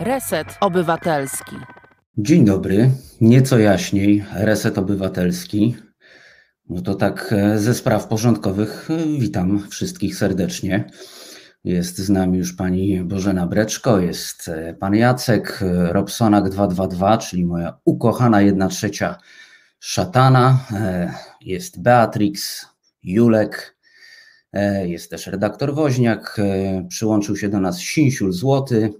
Reset Obywatelski. Dzień dobry, nieco jaśniej, Reset Obywatelski. No to tak e, ze spraw porządkowych e, witam wszystkich serdecznie. Jest z nami już pani Bożena Breczko, jest e, pan Jacek, Robsonak 222, czyli moja ukochana jedna trzecia szatana, jest Beatrix, Julek, jest też redaktor Woźniak, przyłączył się do nas Sinsiul Złoty,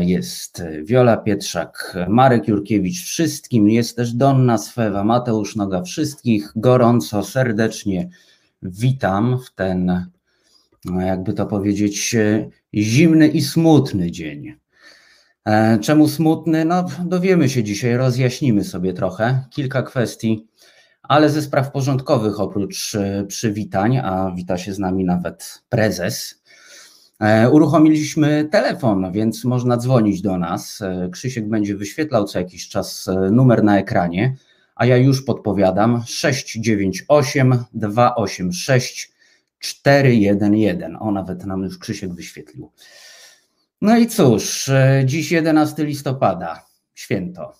jest Wiola Pietrzak, Marek Jurkiewicz, wszystkim. Jest też Donna Swewa, Mateusz Noga, wszystkich gorąco, serdecznie witam w ten, no jakby to powiedzieć, zimny i smutny dzień. E, czemu smutny? No, dowiemy się dzisiaj, rozjaśnimy sobie trochę kilka kwestii, ale ze spraw porządkowych oprócz e, przywitań, a wita się z nami nawet prezes E, uruchomiliśmy telefon, więc można dzwonić do nas. E, Krzysiek będzie wyświetlał co jakiś czas e, numer na ekranie, a ja już podpowiadam 698 286 411. O, nawet nam już Krzysiek wyświetlił. No i cóż, dziś 11 listopada, święto.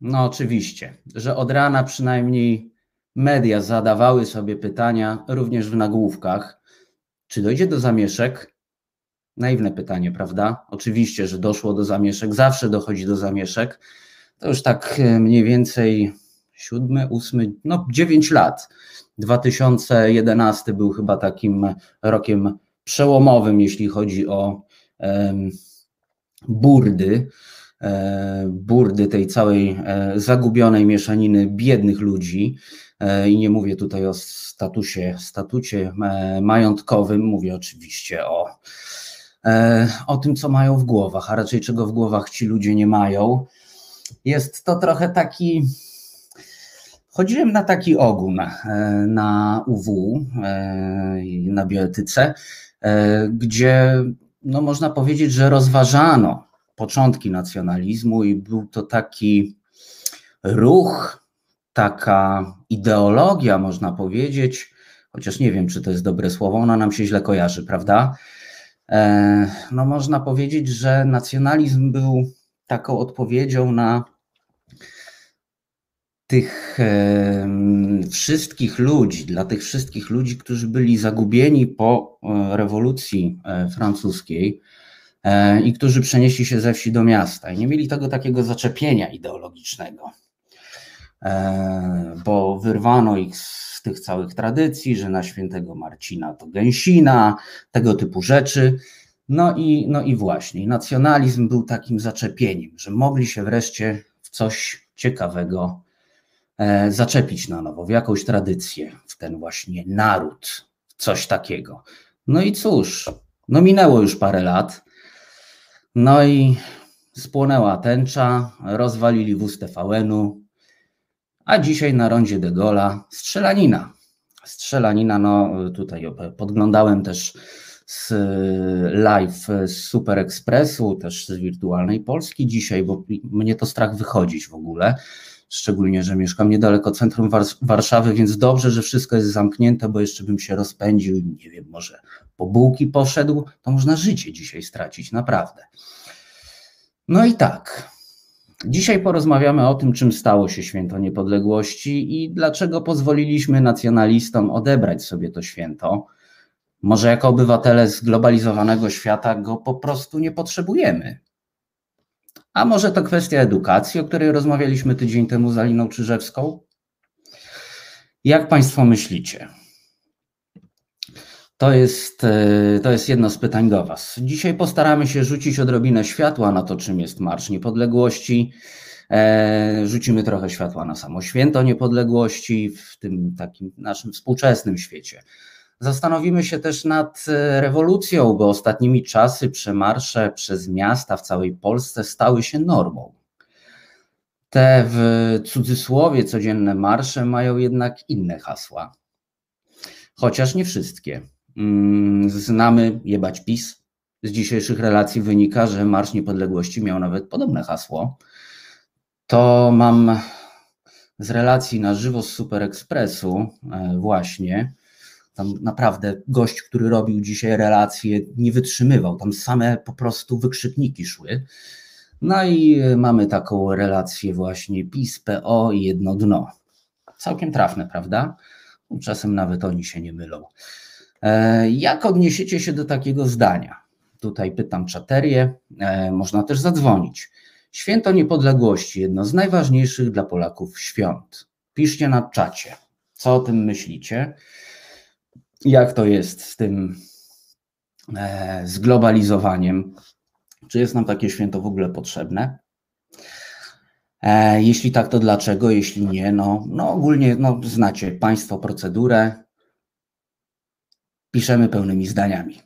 No oczywiście, że od rana przynajmniej media zadawały sobie pytania, również w nagłówkach, czy dojdzie do zamieszek, Naiwne pytanie, prawda? Oczywiście, że doszło do zamieszek, zawsze dochodzi do zamieszek. To już tak e, mniej więcej siódmy, ósmy, no dziewięć lat. 2011 był chyba takim rokiem przełomowym, jeśli chodzi o um, burdy, e, burdy tej całej e, zagubionej mieszaniny biednych ludzi. I nie mówię tutaj o statusie, statucie majątkowym, mówię oczywiście o o tym, co mają w głowach, a raczej czego w głowach ci ludzie nie mają. Jest to trochę taki. Chodziłem na taki ogun e, na UW, e, na bioetyce, gdzie no można powiedzieć, że rozważano początki nacjonalizmu i był to taki ruch, taka ideologia, można powiedzieć, chociaż nie wiem, czy to jest dobre słowo, ona nam się źle kojarzy, prawda? E, no można powiedzieć, że nacjonalizm był taką odpowiedzią na tych wszystkich ludzi, dla tych wszystkich ludzi, którzy byli zagubieni po e, rewolucji e, francuskiej i którzy przenieśli się ze wsi do miasta i nie mieli tego takiego zaczepienia ideologicznego, bo wyrwano ich z z tych całych tradycji, że na świętego Marcina to gęsina, tego typu rzeczy. No i, no i właśnie, nacjonalizm był takim zaczepieniem, że mogli się wreszcie w coś ciekawego e, zaczepić na nowo, w jakąś tradycję, w ten właśnie naród, coś takiego. No i cóż, no minęło już parę lat, no i spłonęła tęcza, rozwalili wóz TVN-u, a dzisiaj na rondzie de Gola strzelanina. Strzelanina, no tutaj podglądałem też z live z Super Expressu, też z Wirtualnej Polski dzisiaj, bo mnie to strach wychodzić w ogóle. Szczególnie, że mieszkam niedaleko centrum Warszawy, więc dobrze, że wszystko jest zamknięte, bo jeszcze bym się rozpędził i nie wiem, może po bułki poszedł, to można życie dzisiaj stracić, naprawdę. No i tak, Dzisiaj porozmawiamy o tym, czym stało się święto niepodległości i dlaczego pozwoliliśmy nacjonalistom odebrać sobie to święto. Może jako obywatele zglobalizowanego świata go po prostu nie potrzebujemy. A może to kwestia edukacji, o której rozmawialiśmy tydzień temu z Aliną Czyżewską? Jak Państwo myślicie? To jest, e, to jest jedno z pytań do Was. Dzisiaj postaramy się rzucić odrobinę światła na to, czym jest Marsz Niepodległości. E, rzucimy trochę światła na samo święto niepodległości w tym takim naszym współczesnym świecie. Zastanowimy się też nad e, rewolucją, bo ostatnimi czasy przemarsze przez miasta w całej Polsce stały się normą. Te w cudzysłowie codzienne marsze mają jednak inne hasła, chociaż nie wszystkie. Mm, znamy jebać PiS. Z dzisiejszych relacji wynika, że Marsz Niepodległości miał nawet podobne hasło. To mam z relacji na żywo z Super Expressu e, właśnie, Tam naprawdę gość, który robił dzisiaj relacje, nie wytrzymywał. Tam same po prostu wykrzykniki szły. No i mamy taką relację właśnie PiS, PO i jedno dno. Całkiem trafne, prawda? Czasem nawet oni się nie mylą. E, jak odniesiecie się do takiego zdania? Tutaj pytam czaterię, e, można też zadzwonić. Święto Niepodległości, jedno z najważniejszych dla Polaków świąt. Piszcie na czacie, co o tym myślicie, jak to jest z tym e, zglobalizowaniem, czy jest nam takie święto w ogóle potrzebne. Jeśli tak, to dlaczego? Jeśli nie, no, no ogólnie no, znacie Państwo procedurę. Piszemy pełnymi zdaniami.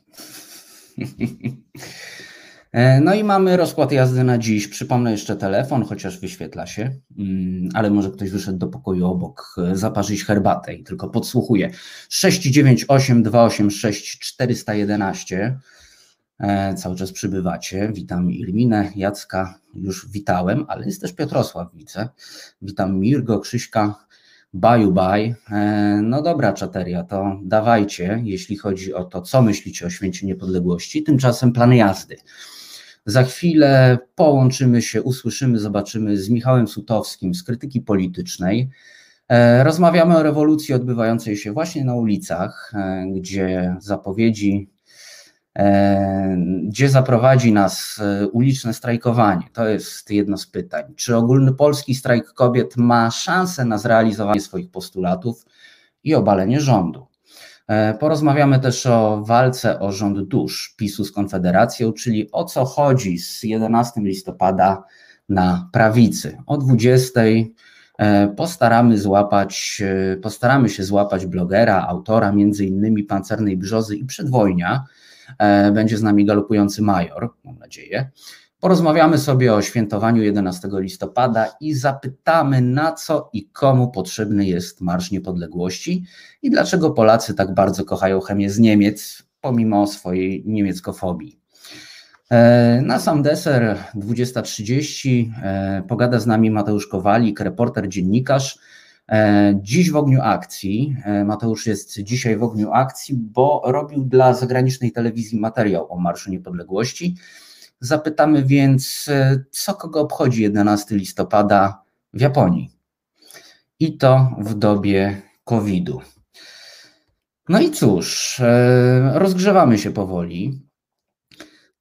E, no i mamy rozkład jazdy na dziś. Przypomnę jeszcze telefon, chociaż wyświetla się, mm, ale może ktoś wyszedł do pokoju obok e, zaparzyć herbatę i tylko podsłuchuje. 698 286 411. Cały czas przybywacie. Witam Irminę, Jacka, już witałem, ale jest też Piotrosław, widzę. Witam Mirgo, Krzyśka, Baju baj. E, no dobra, czateria, to dawajcie, jeśli chodzi o to, co myślicie o święcie niepodległości. Tymczasem plan jazdy. Za chwilę połączymy się, usłyszymy, zobaczymy z Michałem Sutowskim z krytyki politycznej. E, rozmawiamy o rewolucji odbywającej się właśnie na ulicach, e, gdzie zapowiedzi gdzie zaprowadzi nas e, uliczne strajkowanie? To jest jedno z pytań. Czy ogólny polski strajk kobiet ma szansę na zrealizowanie swoich postulatów i obalenie rządu? E, porozmawiamy też o walce o rząd dusz PiSu z Konfederacją, czyli o co chodzi z 11 listopada na prawicy. O 20 postaramy złapać, postaramy się złapać blogera, autora między innymi Pancernej Brzozy i Przedwojnia, E, będzie z nami galopujący major, mam nadzieję. Porozmawiamy sobie o świętowaniu 11 listopada i zapytamy, na co i komu potrzebny jest Marsz Niepodległości i dlaczego Polacy tak bardzo kochają chemię z Niemiec, pomimo swojej niemieckofobii. E, na sam deser 20.30 e, pogada z nami Mateusz Kowalik, reporter, dziennikarz, E, dziś w ogniu akcji, e, Mateusz jest dzisiaj w ogniu akcji, bo robił dla zagranicznej telewizji materiał o Marszu Niepodległości. Zapytamy więc, e, co kogo obchodzi 11 listopada w Japonii. I to w dobie COVID-u. No i cóż, rozgrzewamy się powoli.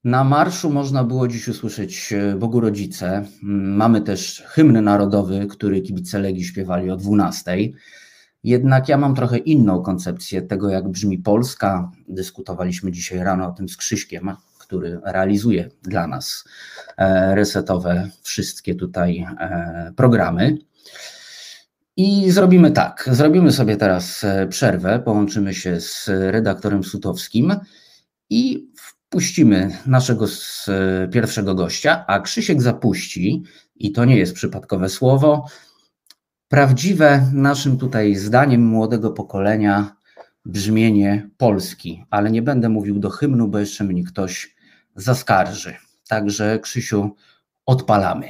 Na marszu można było dziś usłyszeć e, Bogu Rodzice. Mamy też hymn narodowy, który kibice Legii śpiewali o 12. Jednak ja mam trochę inną koncepcję tego, jak brzmi Polska. Dyskutowaliśmy dzisiaj rano o tym z Krzyśkiem, który realizuje dla nas e, resetowe wszystkie tutaj e, programy. I zrobimy tak. Zrobimy sobie teraz przerwę, połączymy się z redaktorem Sutowskim i puścimy naszego pierwszego gościa, a Krzysiek zapuści, i to nie jest przypadkowe słowo, prawdziwe naszym tutaj zdaniem młodego pokolenia brzmienie Polski, ale nie będę mówił do hymnu, bo jeszcze mnie ktoś zaskarży. Także Krzysiu, odpalamy.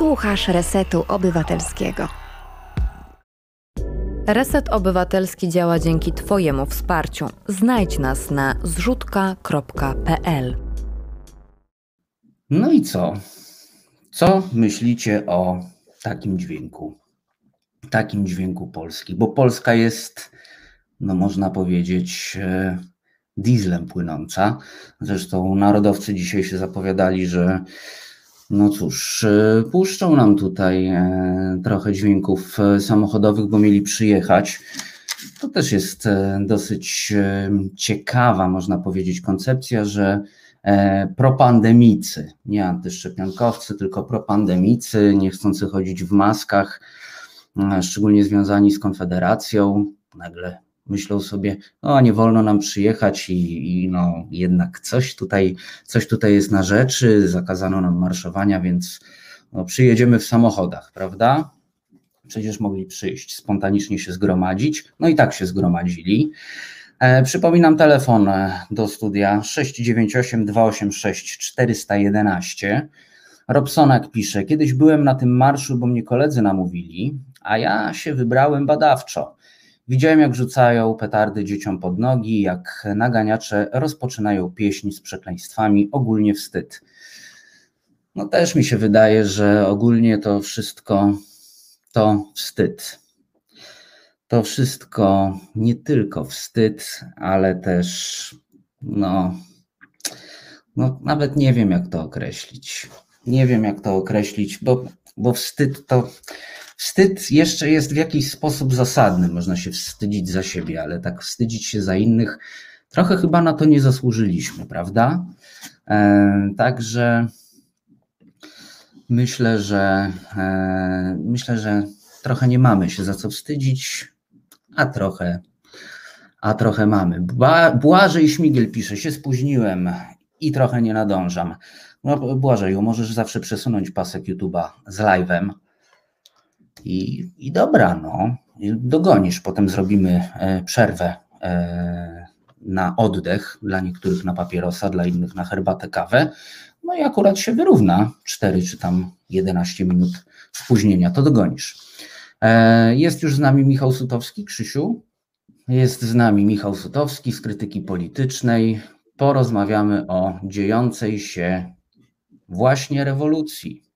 Słuchasz Resetu Obywatelskiego. Reset Obywatelski działa dzięki Twojemu wsparciu. Znajdź nas na zrzutka.pl. No i co? Co myślicie o takim dźwięku? Takim dźwięku Polski, bo Polska jest, no można powiedzieć, e, dieslem płynąca. Zresztą narodowcy dzisiaj się zapowiadali, że no cóż, e, puszczą nam tutaj e, trochę dźwięków e, samochodowych, bo mieli przyjechać. To też jest dosyć ciekawa, można powiedzieć, koncepcja, że propandemicy, nie antyszczepionkowcy, tylko propandemicy, nie chcący chodzić w maskach, szczególnie związani z Konfederacją, nagle myślą sobie, o nie wolno nam przyjechać i, i, no jednak coś tutaj, coś tutaj jest na rzeczy, zakazano nam marszowania, więc no, przyjedziemy w samochodach, prawda? Przecież mogli przyjść, spontanicznie się zgromadzić, no i tak się zgromadzili. E, przypominam telefon do studia 698 286 411. Robsonak pisze, kiedyś byłem na tym marszu, bo mnie koledzy namówili, a ja się wybrałem badawczo. Widziałem, jak rzucają petardy dzieciom pod nogi, jak naganiacze rozpoczynają pieśń z przekleństwami, ogólnie wstyd. No też mi się wydaje, że ogólnie to wszystko to wstyd. To wszystko nie tylko wstyd, ale też no, no nawet nie wiem jak to określić. Nie wiem jak to określić, bo, bo wstyd to Wstyd jeszcze jest w jakiś sposób zasadny. Można się wstydzić za siebie, ale tak wstydzić się za innych, trochę chyba na to nie zasłużyliśmy, prawda? E, także myślę, że e, myślę, że trochę nie mamy się za co wstydzić, a trochę, a trochę mamy. Błażej Śmigiel pisze, się spóźniłem i trochę nie nadążam. No, Błażeju, możesz zawsze przesunąć pasek YouTube'a z live'em. I, I dobra, no, dogonisz. Potem zrobimy e, przerwę e, na oddech, dla niektórych na papierosa, dla innych na herbatę, kawę. No i akurat się wyrówna 4 czy tam 11 minut spóźnienia, to dogonisz. E, jest już z nami Michał Sutowski, Krzysiu. Jest z nami Michał Sutowski z krytyki politycznej. Porozmawiamy o dziejącej się właśnie rewolucji.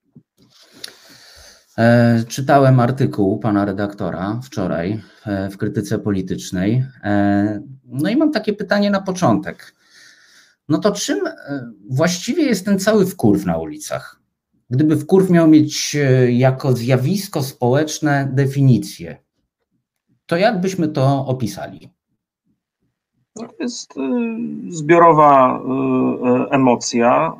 E, czytałem artykuł pana redaktora wczoraj e, w krytyce politycznej. E, no i mam takie pytanie na początek. No to czym właściwie jest ten cały wkurw na ulicach? Gdyby wkurw miał mieć jako zjawisko społeczne definicję, to jak byśmy to opisali? To jest y, zbiorowa y, y, emocja,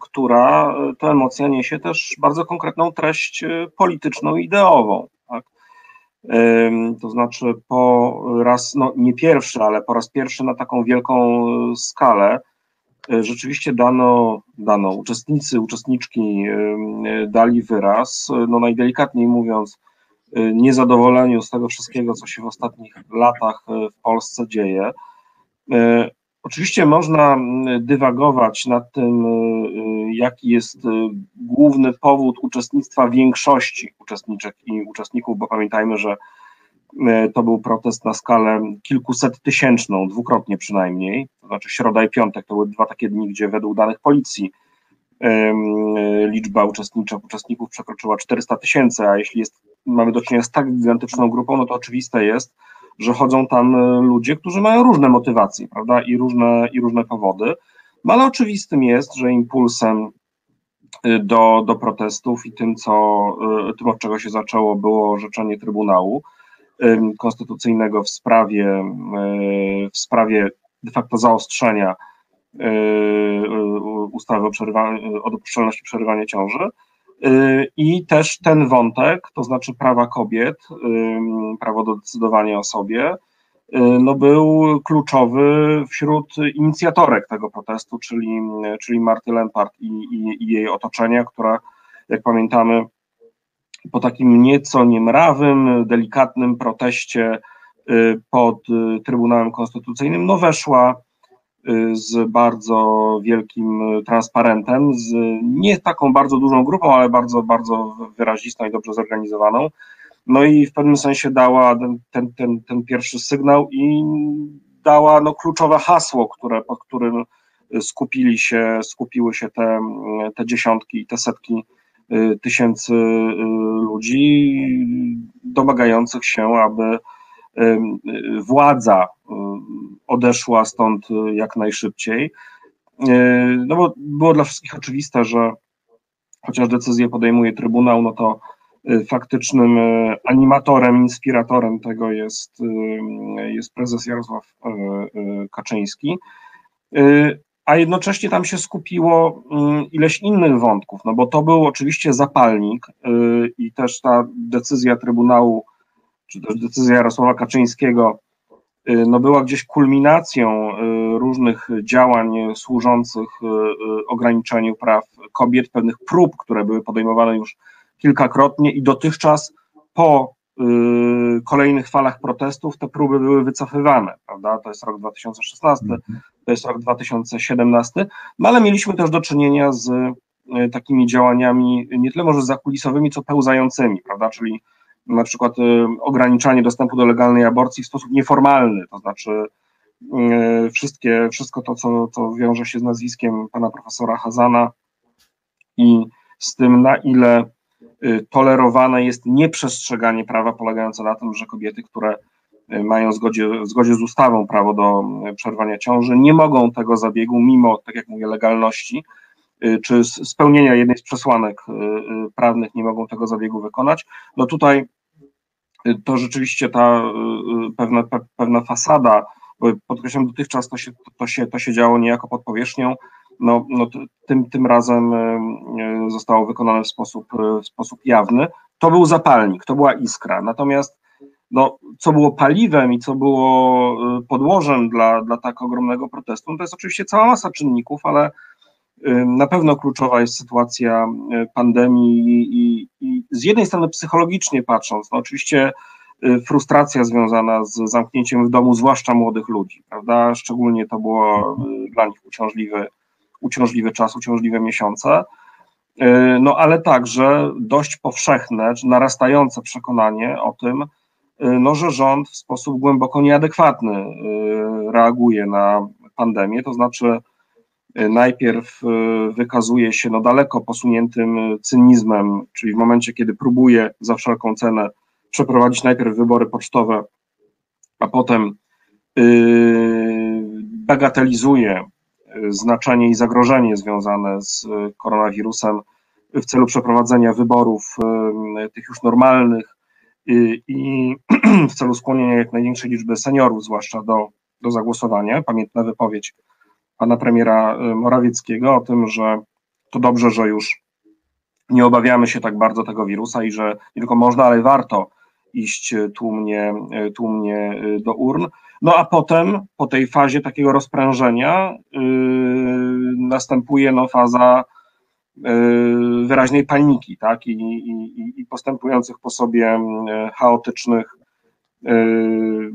która to emocja niesie też bardzo konkretną treść polityczną ideową. Tak? To znaczy, po raz, no nie pierwszy, ale po raz pierwszy na taką wielką skalę rzeczywiście dano, dano uczestnicy, uczestniczki dali wyraz, no najdelikatniej mówiąc, niezadowoleniu z tego wszystkiego, co się w ostatnich latach w Polsce dzieje E, oczywiście można dywagować nad tym, e, jaki jest e, główny powód uczestnictwa większości uczestniczek i uczestników, bo pamiętajmy, że to był protest na skalę kilkuset tysięczną, dwukrotnie przynajmniej, to znaczy środa i piątek to były dwa takie dni, gdzie według danych policji liczba uczestniczek, uczestników przekroczyła 400 tysięcy, a jeśli jest, mamy do czynienia z tak gigantyczną grupą, no to oczywiste jest, że chodzą tam e, ludzie, którzy mają różne motywacje, prawda, i różne, i różne powody. No ale oczywistym jest, że impulsem e, do, do protestów i tym, co, e, tym, od czego się zaczęło, było orzeczenie Trybunału Konstytucyjnego w sprawie, w sprawie de facto zaostrzenia ustawy o, o dopuszczalności przerywania ciąży. Y, I też ten wątek, to znaczy prawa kobiet, prawo do decydowania o sobie, y, no był kluczowy wśród inicjatorek tego protestu, czyli, czyli Marty Lempart i, i, i jej otoczenia, która, jak pamiętamy, po takim nieco niemrawym, delikatnym proteście y, pod Trybunałem Konstytucyjnym, no weszła z bardzo wielkim transparentem, z nie taką bardzo dużą grupą, ale bardzo, bardzo wyrazistą i dobrze zorganizowaną. No i w pewnym sensie dała ten, ten, ten pierwszy sygnał i dała no, kluczowe hasło, które, pod którym skupili się, skupiły się te, te dziesiątki i te setki y, tysięcy y, ludzi domagających się, aby władza odeszła stąd y, jak najszybciej. Y, no bo było dla wszystkich oczywiste, że chociaż decyzję podejmuje Trybunał, no to y, faktycznym animatorem, inspiratorem tego jest, jest prezes Jarosław Kaczyński. A jednocześnie tam się skupiło ileś innych wątków, no bo to był oczywiście zapalnik i też ta decyzja Trybunału, czy też decyzja Jarosława Kaczyńskiego Y, no była gdzieś kulminacją y, różnych działań służących y, ograniczeniu praw kobiet, pewnych prób, które były podejmowane już kilkakrotnie i dotychczas po kolejnych falach protestów te próby były wycofywane, prawda? To jest rok 2016, to jest rok 2017, no ale mieliśmy też do czynienia z takimi działaniami nie tyle może zakulisowymi, co pełzającymi, prawda? Czyli na przykład ograniczanie dostępu do legalnej aborcji w sposób nieformalny, to znaczy wszystkie, wszystko to, co, co wiąże się z nazwiskiem pana profesora Hazana i z tym, na ile y, tolerowane jest nieprzestrzeganie prawa polegające na tym, że kobiety, które y, mają zgodzie, w zgodzie z ustawą prawo do y, przerwania ciąży, nie mogą tego zabiegu, mimo, tak jak mówię, legalności, czy spełnienia jednej z przesłanek prawnych, nie mogą tego zabiegu wykonać. No tutaj to rzeczywiście ta pewna, pewna fasada, bo podkreślam, dotychczas to się, to się, to się działo niejako pod powierzchnią, no, no tym, tym razem zostało wykonane w sposób, w sposób jawny. To był zapalnik, to była iskra. Natomiast no, co było paliwem i co było podłożem dla, dla tak ogromnego protestu, no to jest oczywiście cała masa czynników, ale na pewno kluczowa jest sytuacja pandemii i, i, z jednej strony psychologicznie patrząc, no oczywiście frustracja związana z zamknięciem w domu, zwłaszcza młodych ludzi, prawda? Szczególnie to było dla nich uciążliwy uciążliwy czas, uciążliwe miesiące, y, no ale także dość powszechne, czy narastające przekonanie o tym, y, no, że rząd w sposób głęboko nieadekwatny y, reaguje na pandemię, to znaczy najpierw wykazuje się no, daleko posuniętym cynizmem, czyli w momencie, kiedy próbuje za wszelką cenę przeprowadzić najpierw wybory pocztowe, a potem bagatelizuje znaczenie i zagrożenie związane z koronawirusem w celu przeprowadzenia wyborów e, tych już normalnych i w celu skłonienia jak największej liczby seniorów, zwłaszcza do, do zagłosowania. Pamiętna wypowiedź pana premiera e, Morawieckiego o tym, że to dobrze, że już nie obawiamy się tak bardzo tego wirusa i że nie tylko można, ale warto iść tłumnie, tłumnie do urn. No a potem, po tej fazie takiego rozprężenia, yy, następuje no, faza yy, wyraźnej paniki, tak, i, i, i postępujących po sobie chaotycznych yy,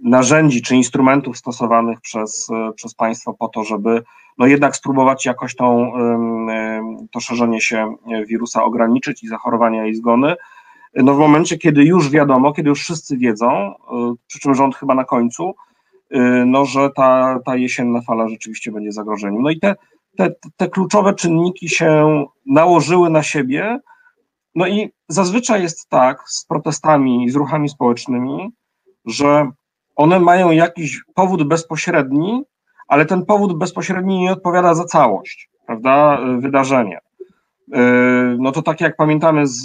narzędzi czy instrumentów stosowanych przez, przez państwo po to, żeby no jednak spróbować jakoś tą, to szerzenie się wirusa ograniczyć i zachorowania i zgony no w momencie, kiedy już wiadomo, kiedy już wszyscy wiedzą, y, przy czym rząd chyba na końcu, y, no, że ta, ta jesienna fala rzeczywiście będzie zagrożeniem. No i te, te, te kluczowe czynniki się nałożyły na siebie, no i zazwyczaj jest tak z protestami, z ruchami społecznymi, że one mają jakiś powód bezpośredni, ale ten powód bezpośredni nie odpowiada za całość, prawda, wydarzenia. Yy, no to tak jak pamiętamy z,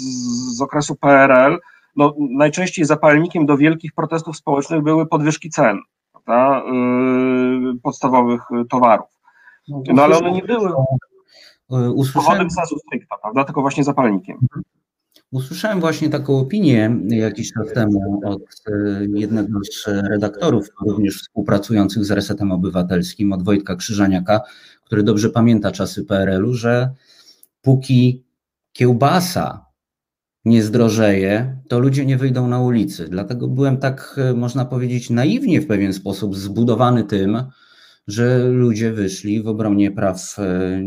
z okresu PRL, no najczęściej zapalnikiem do wielkich protestów społecznych były podwyżki cen prawda, yy, podstawowych towarów. No, no ale one nie były usłyszałem... sensu stricta, prawda, tylko właśnie zapalnikiem. Usłyszałem właśnie taką opinię jakiś czas temu od jednego z redaktorów, również współpracujących z Resetem Obywatelskim, od Wojtka Krzyżaniaka, który dobrze pamięta czasy PRL-u, że póki kiełbasa nie zdrożeje, to ludzie nie wyjdą na ulicy. Dlatego byłem tak, e, można powiedzieć, naiwnie w pewien sposób zbudowany tym, że ludzie wyszli w obronie praw, e,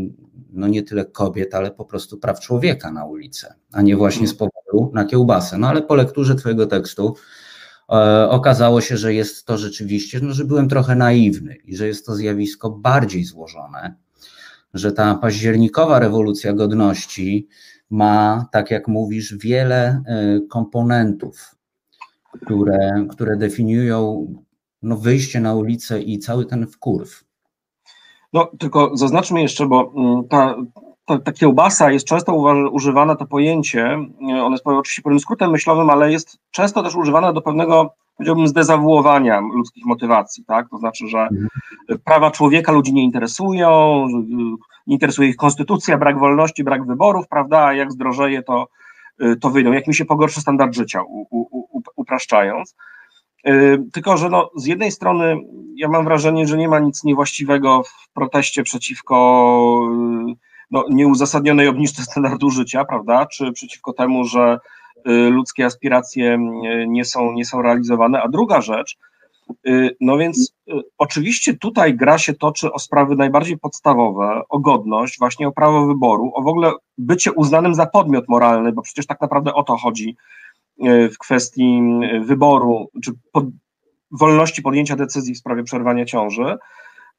no nie tyle kobiet, ale po prostu praw człowieka na ulicę, a nie właśnie z powodu na kiełbasę. No ale po lekturze Twojego tekstu e, okazało się, że jest to rzeczywiście, no, że byłem trochę naiwny i że jest to zjawisko bardziej złożone że ta październikowa rewolucja godności ma, tak jak mówisz, wiele e, komponentów, które, które definiują no, wyjście na ulicę i cały ten wkurw. No, tylko zaznaczmy jeszcze, bo mm, ta, ta, ta kiełbasa jest często używana, to pojęcie, e, one jest oczywiście pewnym skrótem myślowym, ale jest często też używane do pewnego powiedziałbym, zdezawuowania ludzkich motywacji, tak? To znaczy, że mhm. prawa człowieka ludzi nie interesują, nie interesuje ich konstytucja, brak wolności, brak wyborów, prawda? A jak zdrożeje, to, to wyjdą. Jak mi się pogorszy standard życia, u, u, upraszczając. Y, tylko, że no, z jednej strony ja mam wrażenie, że nie ma nic niewłaściwego w proteście przeciwko y, no, nieuzasadnionej obniżce standardu życia, prawda? Czy przeciwko temu, że ludzkie aspiracje nie są, nie są realizowane. A druga rzecz, no więc oczywiście tutaj gra się toczy o sprawy najbardziej podstawowe, o godność, właśnie o prawo wyboru, o w ogóle bycie uznanym za podmiot moralny, bo przecież tak naprawdę o to chodzi w kwestii wyboru, czy pod, wolności podjęcia decyzji w sprawie przerwania ciąży,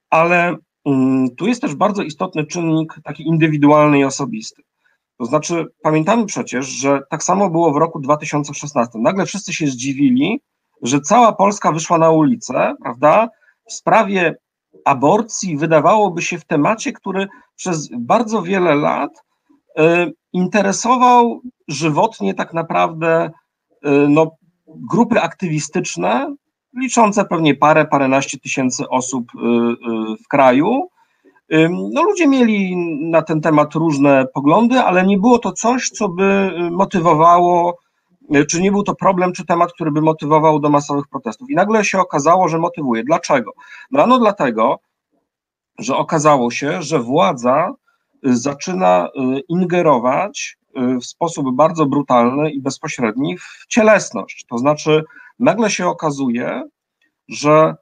ale mm, tu jest też bardzo istotny czynnik taki indywidualny i osobisty. To znaczy, pamiętamy przecież, że tak samo było w roku 2016. Nagle wszyscy się zdziwili, że cała Polska wyszła na ulicę, prawda, w sprawie aborcji, wydawałoby się w temacie, który przez bardzo wiele lat y, interesował żywotnie tak naprawdę no, grupy aktywistyczne, liczące pewnie parę, paręnaście tysięcy osób y, y, w kraju. No, ludzie mieli na ten temat różne poglądy, ale nie było to coś, co by motywowało, y, czy nie był to problem, czy temat, który by motywował do masowych protestów. I nagle się okazało, że motywuje. Dlaczego? No, no dlatego, że okazało się, że władza zaczyna ingerować w sposób bardzo brutalny i bezpośredni w cielesność. To znaczy, nagle się okazuje, że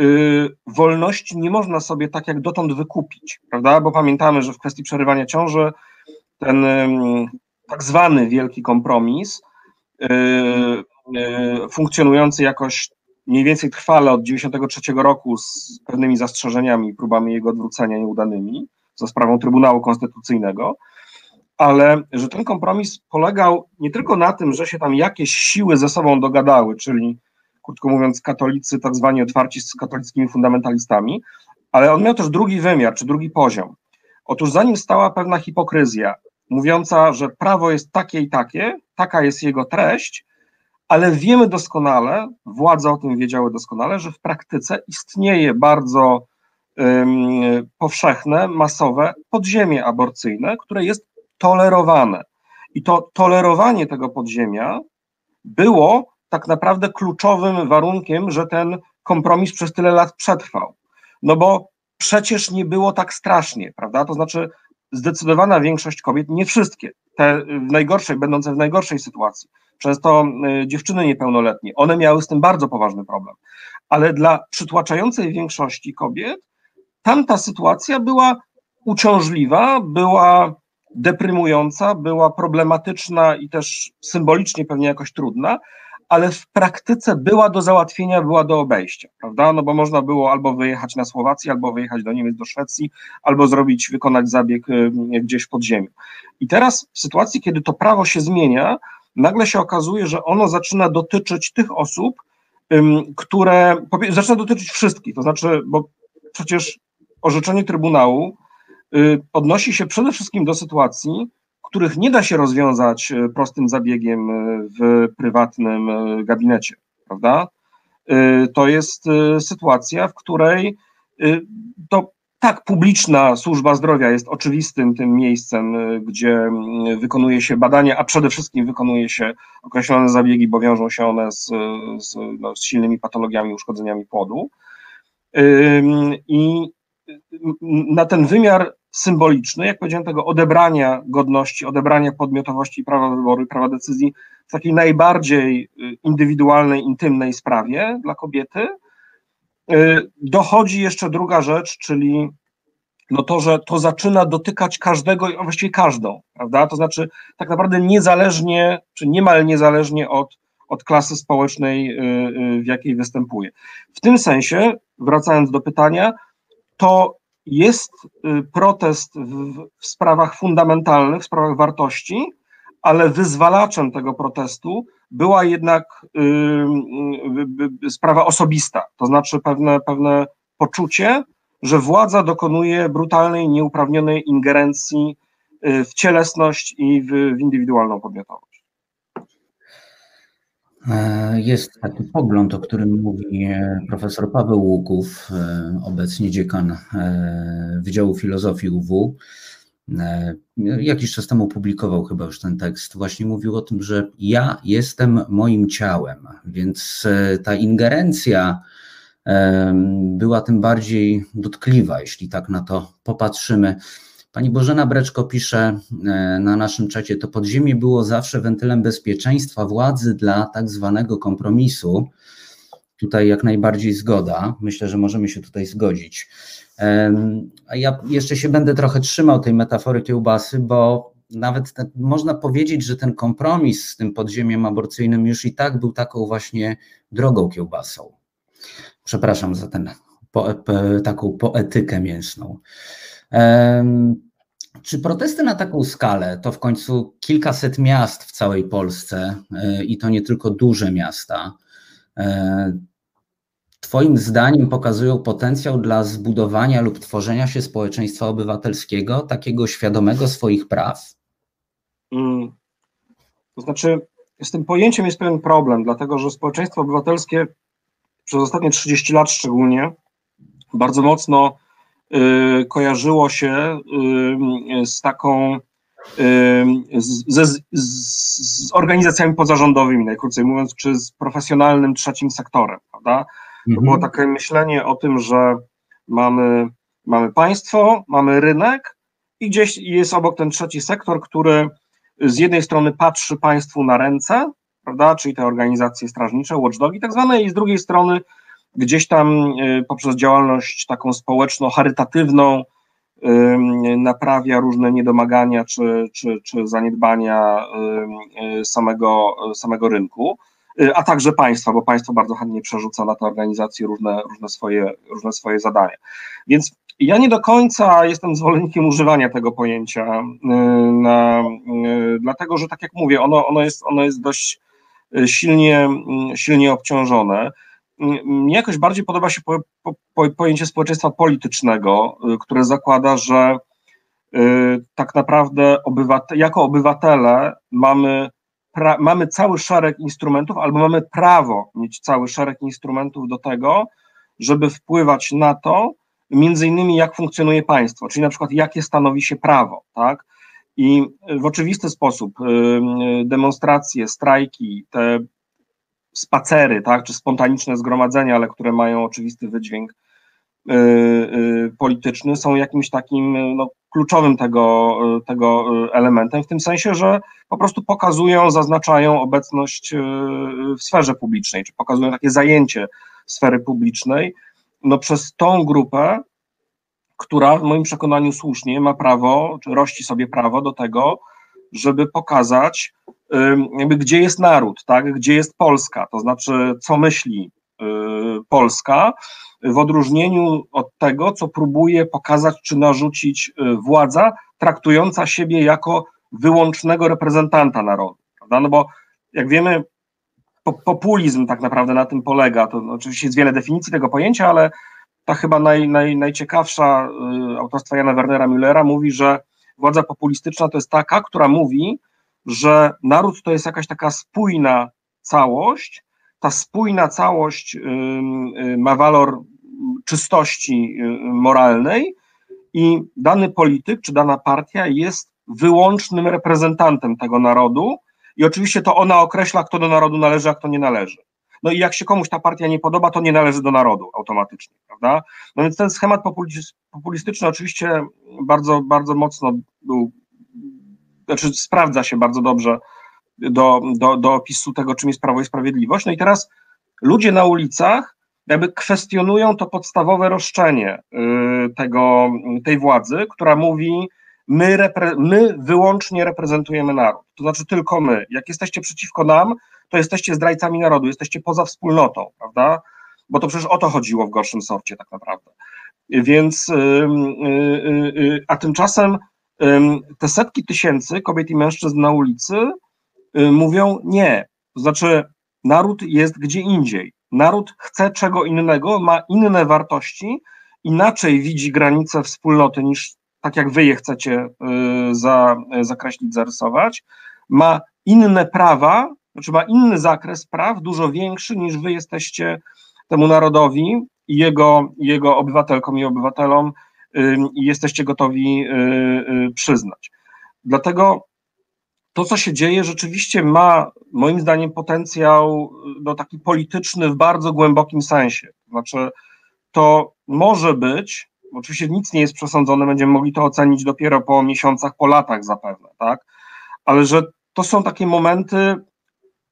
y, wolności nie można sobie tak jak dotąd wykupić, prawda? Bo pamiętamy, że w kwestii przerywania ciąży ten tak zwany wielki kompromis, y, y, funkcjonujący jakoś mniej więcej trwale od 1993 roku z pewnymi zastrzeżeniami próbami jego odwrócenia nieudanymi za sprawą Trybunału Konstytucyjnego, ale że ten kompromis polegał nie tylko na tym, że się tam jakieś siły ze sobą dogadały, czyli krótko mówiąc katolicy tak zwani otwarci z katolickimi fundamentalistami, ale on miał też drugi wymiar, czy drugi poziom. Otóż za nim stała pewna hipokryzja, mówiąca, że prawo jest takie i takie, taka jest jego treść, ale wiemy doskonale, władze o tym wiedziały doskonale, że w praktyce istnieje bardzo um, powszechne, masowe podziemie aborcyjne, które jest tolerowane. I to tolerowanie tego podziemia było tak naprawdę kluczowym warunkiem, że ten kompromis przez tyle lat przetrwał. No bo przecież nie było tak strasznie, prawda? To znaczy, zdecydowana większość kobiet, nie wszystkie, te w najgorszej, będące w najgorszej sytuacji, często y, dziewczyny niepełnoletnie, one miały z tym bardzo poważny problem. Ale dla przytłaczającej większości kobiet tamta sytuacja była uciążliwa, była deprymująca, była problematyczna i też symbolicznie pewnie jakoś trudna, ale w praktyce była do załatwienia, była do obejścia, prawda? No bo można było albo wyjechać na Słowację, albo wyjechać do Niemiec, do Szwecji, albo zrobić, wykonać zabieg y, gdzieś w podziemiu. I teraz w sytuacji, kiedy to prawo się zmienia, nagle się okazuje, że ono zaczyna dotyczyć tych osób, które, zaczyna dotyczyć wszystkich, to znaczy, bo przecież orzeczenie Trybunału odnosi się przede wszystkim do sytuacji, których nie da się rozwiązać y, prostym zabiegiem y, w prywatnym gabinecie, prawda? To jest sytuacja, w której to tak, publiczna służba zdrowia jest oczywistym tym miejscem, gdzie wykonuje się badania, a przede wszystkim wykonuje się określone zabiegi, bo wiążą się one z, z, no, z silnymi patologiami, uszkodzeniami płodu. I na ten wymiar symboliczny, jak powiedziałem, tego odebrania godności, odebrania podmiotowości prawa wyboru i prawa decyzji w takiej najbardziej y, indywidualnej, intymnej sprawie dla kobiety. Y, dochodzi jeszcze druga rzecz, czyli no to, że to zaczyna dotykać każdego, a właściwie każdą, prawda? To znaczy tak naprawdę niezależnie, czy niemal niezależnie od, od klasy społecznej, y, w jakiej występuje. W tym sensie, wracając do pytania, to jest y, protest w, w sprawach fundamentalnych, w sprawach wartości, ale wyzwalaczem tego protestu była jednak y, y, sprawa osobista, to znaczy pewne, pewne poczucie, że władza dokonuje brutalnej, nieuprawnionej ingerencji w cielesność i w, w indywidualną podmiotowość. E, jest taki pogląd, o którym mówi e, profesor Paweł Łuków, e, obecnie dziekan Wydziału Filozofii UW. Jakiś czas temu publikował chyba już ten tekst. Właśnie mówił o tym, że ja jestem moim ciałem, więc ta ingerencja była tym bardziej dotkliwa, jeśli tak na to popatrzymy. Pani Bożena Breczko pisze e, na naszym czacie, to podziemie było zawsze wentylem bezpieczeństwa władzy dla tak zwanego kompromisu. Tutaj jak najbardziej zgoda. Myślę, że możemy się tutaj zgodzić. A ja jeszcze się będę trochę trzymał tej metafory kiełbasy, bo nawet ten, można powiedzieć, że ten kompromis z tym podziemiem aborcyjnym już i tak był taką właśnie drogą kiełbasą. Przepraszam za ten, po, po, taką poetykę mięsną. Czy protesty na taką skalę to w końcu kilkaset miast w całej Polsce e, i to nie tylko duże miasta? E, twoim zdaniem pokazują potencjał dla zbudowania lub tworzenia się społeczeństwa obywatelskiego, takiego świadomego swoich praw? Hmm. To znaczy, z tym pojęciem jest pewien problem, dlatego że społeczeństwo obywatelskie przez ostatnie 30 lat szczególnie bardzo mocno kojarzyło się y, z taką y, ze, z, z, organizacjami pozarządowymi, najkrócej mówiąc, czy z profesjonalnym trzecim sektorem, prawda? To mhm. było takie myślenie o tym, że mamy, mamy państwo, mamy rynek i gdzieś jest obok ten trzeci sektor, który z jednej strony patrzy państwu na ręce, prawda, czyli te organizacje strażnicze, watchdogi tak zwane, i z drugiej strony gdzieś tam y, poprzez działalność taką społeczno-charytatywną naprawia różne niedomagania czy, czy, czy zaniedbania y, samego, samego rynku, y, a także państwa, bo państwo bardzo chętnie przerzuca na te organizacje różne, różne, swoje, różne swoje zadania. Więc ja nie do końca jestem zwolennikiem używania tego pojęcia, na, dlatego że tak jak mówię, ono, ono, jest, ono jest dość silnie, silnie obciążone. Mnie jakoś bardziej podoba się po, po, pojęcie społeczeństwa politycznego, y, które zakłada, że y, tak naprawdę obywate, jako obywatele mamy, pra, mamy cały szereg instrumentów, albo mamy prawo mieć cały szereg instrumentów do tego, żeby wpływać na to, między innymi jak funkcjonuje państwo, czyli na przykład jakie stanowi się prawo, tak? I w oczywisty sposób demonstracje, strajki, te spacery, tak, czy spontaniczne zgromadzenia, ale które mają oczywisty wydźwięk y, y, polityczny, są jakimś takim no, kluczowym tego, y, tego elementem, w tym sensie, że po prostu pokazują, zaznaczają obecność w sferze publicznej, czy pokazują takie zajęcie sfery publicznej, no przez tą grupę, która w moim przekonaniu słusznie ma prawo, czy rości sobie prawo do tego, żeby pokazać, gdzie jest naród, tak? gdzie jest Polska, to znaczy co myśli y, Polska, w odróżnieniu od tego, co próbuje pokazać czy narzucić y, władza, traktująca siebie jako wyłącznego reprezentanta narodu. Prawda? No bo jak wiemy, populizm tak naprawdę na tym polega. To oczywiście jest wiele definicji tego pojęcia, ale ta chyba naj, naj, najciekawsza y, autorstwa Jana Wernera Müllera mówi, że władza populistyczna to jest taka, która mówi, że naród to jest jakaś taka spójna całość. Ta spójna całość ma walor czystości moralnej i dany polityk czy dana partia jest wyłącznym reprezentantem tego narodu i oczywiście to ona określa, kto do narodu należy, a kto nie należy. No i jak się komuś ta partia nie podoba, to nie należy do narodu automatycznie, prawda? No więc ten schemat populistyczny oczywiście bardzo, bardzo mocno był znaczy sprawdza się bardzo dobrze do, do, do opisu tego, czym jest Prawo i Sprawiedliwość. No i teraz ludzie na ulicach jakby kwestionują to podstawowe roszczenie y, tego, tej władzy, która mówi, my, repre, my wyłącznie reprezentujemy naród, to znaczy tylko my. Jak jesteście przeciwko nam, to jesteście zdrajcami narodu, jesteście poza wspólnotą, prawda? Bo to przecież o to chodziło w gorszym sorcie tak naprawdę. Więc, y, y, a tymczasem te setki tysięcy kobiet i mężczyzn na ulicy mówią nie. To znaczy, naród jest gdzie indziej. Naród chce czego innego, ma inne wartości, inaczej widzi granice wspólnoty niż tak jak wy je chcecie y, za, zakreślić, zarysować. Ma inne prawa, znaczy ma inny zakres praw, dużo większy niż wy jesteście temu narodowi i jego, jego obywatelkom i obywatelom i jesteście gotowi y, y, przyznać. Dlatego to, co się dzieje, rzeczywiście ma moim zdaniem potencjał no, taki polityczny w bardzo głębokim sensie. Znaczy, to może być oczywiście nic nie jest przesądzone, będziemy mogli to ocenić dopiero po miesiącach, po latach zapewne, tak? Ale że to są takie momenty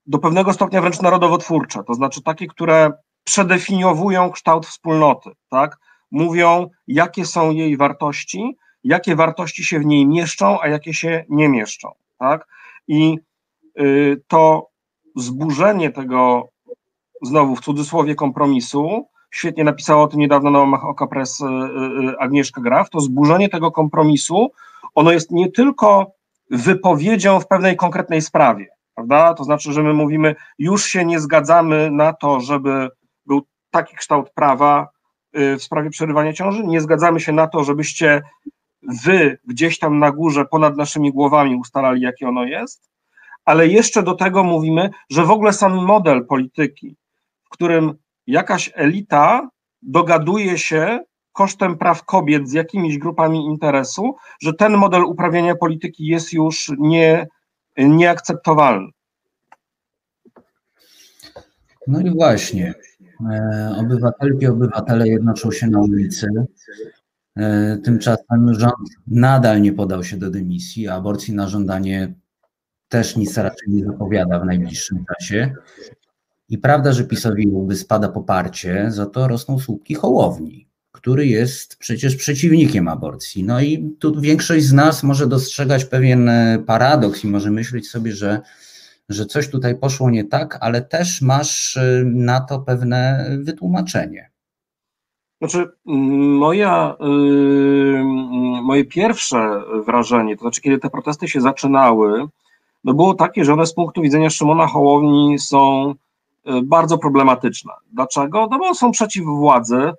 do pewnego stopnia wręcz narodowotwórcze, to znaczy takie, które przedefiniowują kształt wspólnoty, tak? Mówią, jakie są jej wartości, jakie wartości się w niej mieszczą, a jakie się nie mieszczą, tak? I y, to zburzenie tego, znowu w cudzysłowie, kompromisu, świetnie napisała o tym niedawno na łamach Oka Press y, y, Agnieszka Graf, to zburzenie tego kompromisu, ono jest nie tylko wypowiedzią w pewnej konkretnej sprawie, prawda? To znaczy, że my mówimy, już się nie zgadzamy na to, żeby był taki kształt prawa w sprawie przerywania ciąży, nie zgadzamy się na to, żebyście wy gdzieś tam na górze, ponad naszymi głowami ustalali, jakie ono jest, ale jeszcze do tego mówimy, że w ogóle sam model polityki, w którym jakaś elita dogaduje się kosztem praw kobiet z jakimiś grupami interesu, że ten model uprawiania polityki jest już nie, nieakceptowalny. No i właśnie. E, obywatelki, obywatele jednoczą się na ulicy. E, tymczasem rząd nadal nie podał się do dymisji, a aborcji na żądanie też nic raczej nie zapowiada w najbliższym czasie. I prawda, że PiSowi łby spada poparcie, za to rosną słupki Hołowni, który jest przecież przeciwnikiem aborcji. No i tu większość z nas może dostrzegać pewien e, paradoks i może myśleć sobie, że, że coś tutaj poszło nie tak, ale też masz e, na to pewne wytłumaczenie. Znaczy, moja, yy, moje pierwsze wrażenie, to znaczy, kiedy te protesty się zaczynały, no było takie, że one z punktu widzenia Szymona Hołowni są y, bardzo problematyczne. Dlaczego? No bo są przeciw władzy,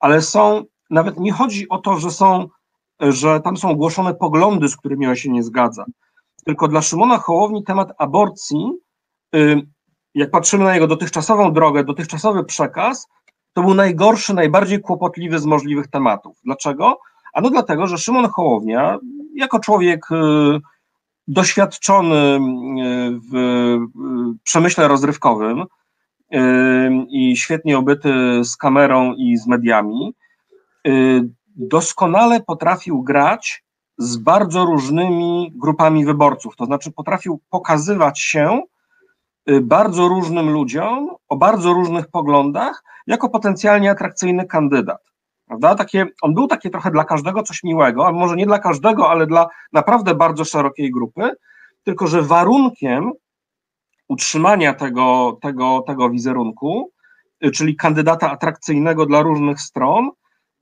ale są, nawet nie chodzi o to, że są, że tam są ogłoszone poglądy, z którymi on się nie zgadza. Tylko dla Szymona Hołowni temat aborcji, y, jak patrzymy na jego dotychczasową drogę, dotychczasowy przekaz, to był najgorszy, najbardziej kłopotliwy z możliwych tematów. Dlaczego? Ano dlatego, że Szymon Hołownia, jako człowiek y, doświadczony y, w przemyśle rozrywkowym y, i świetnie obyty z kamerą i z mediami, doskonale potrafił grać z bardzo różnymi grupami wyborców. To znaczy, potrafił pokazywać się bardzo różnym ludziom o bardzo różnych poglądach jako potencjalnie atrakcyjny kandydat. Prawda? Takie, on był takie trochę dla każdego coś miłego, a może nie dla każdego, ale dla naprawdę bardzo szerokiej grupy, tylko że warunkiem utrzymania tego, tego, tego wizerunku, y, czyli kandydata atrakcyjnego dla różnych stron,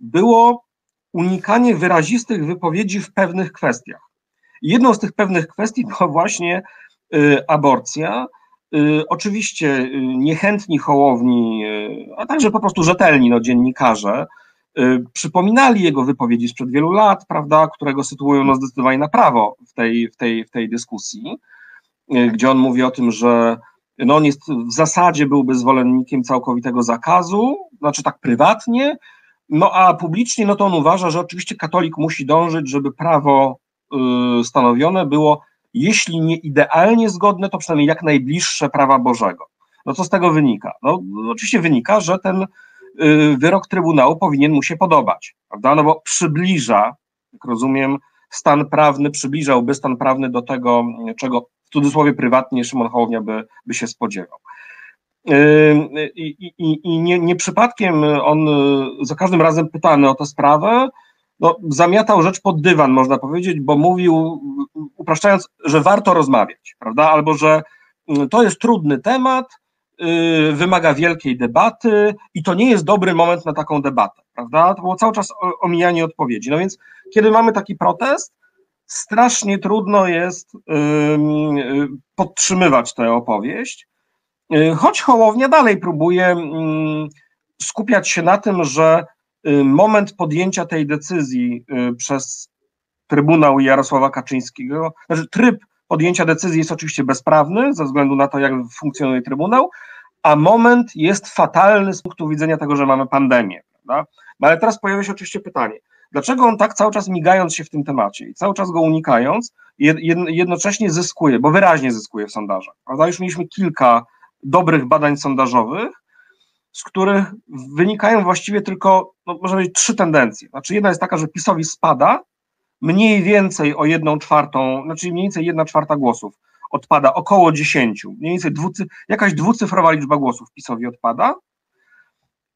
było unikanie wyrazistych wypowiedzi w pewnych kwestiach. Jedną z tych pewnych kwestii była właśnie y, aborcja, Y, oczywiście y, niechętni hołowni, a także po prostu rzetelni no, dziennikarze przypominali jego wypowiedzi sprzed wielu lat, prawda, którego sytuują no, zdecydowanie na prawo w tej, w tej, w tej dyskusji, gdzie on mówi o tym, że no, on jest w zasadzie byłby zwolennikiem całkowitego zakazu, znaczy tak prywatnie, no a publicznie no to on uważa, że oczywiście katolik musi dążyć, żeby prawo stanowione było jeśli nie idealnie zgodne, to przynajmniej jak najbliższe prawa Bożego. No co z tego wynika? No oczywiście wynika, że ten y, wyrok Trybunału powinien mu się podobać, prawda? No bo przybliża, jak rozumiem, stan prawny, przybliżałby stan prawny do tego, czego w cudzysłowie prywatnie Szymon Hołownia by, by się spodziewał. Y, I, i, i nie, nie przypadkiem on za każdym razem pytany o tę sprawę, no, zamiatał rzecz pod dywan, można powiedzieć, bo mówił, upraszczając, że warto rozmawiać, prawda? Albo że mm, to jest trudny temat, yy, wymaga wielkiej debaty i to nie jest dobry moment na taką debatę, prawda? To było cały czas omijanie odpowiedzi. No więc, kiedy mamy taki protest, strasznie trudno jest yy, podtrzymywać tę opowieść, choć Hołownia dalej próbuje mm, skupiać się na tym, że Y, moment podjęcia tej decyzji y, przez Trybunał Jarosława Kaczyńskiego, znaczy tryb podjęcia decyzji jest oczywiście bezprawny ze względu na to, jak funkcjonuje Trybunał, a moment jest fatalny z punktu widzenia tego, że mamy pandemię. Prawda? No ale teraz pojawia się oczywiście pytanie, dlaczego on tak cały czas migając się w tym temacie i cały czas go unikając, jednocześnie zyskuje, bo wyraźnie zyskuje w sondażach. Prawda? Już mieliśmy kilka dobrych badań sondażowych, z których wynikają właściwie tylko, no, może być trzy tendencje. Znaczy, jedna jest taka, że PiSowi spada mniej więcej o jedną czwartą, znaczy mniej więcej jedna czwarta głosów odpada, około dziesięciu, mniej więcej dwucy, jakaś dwucyfrowa liczba głosów PiSowi odpada.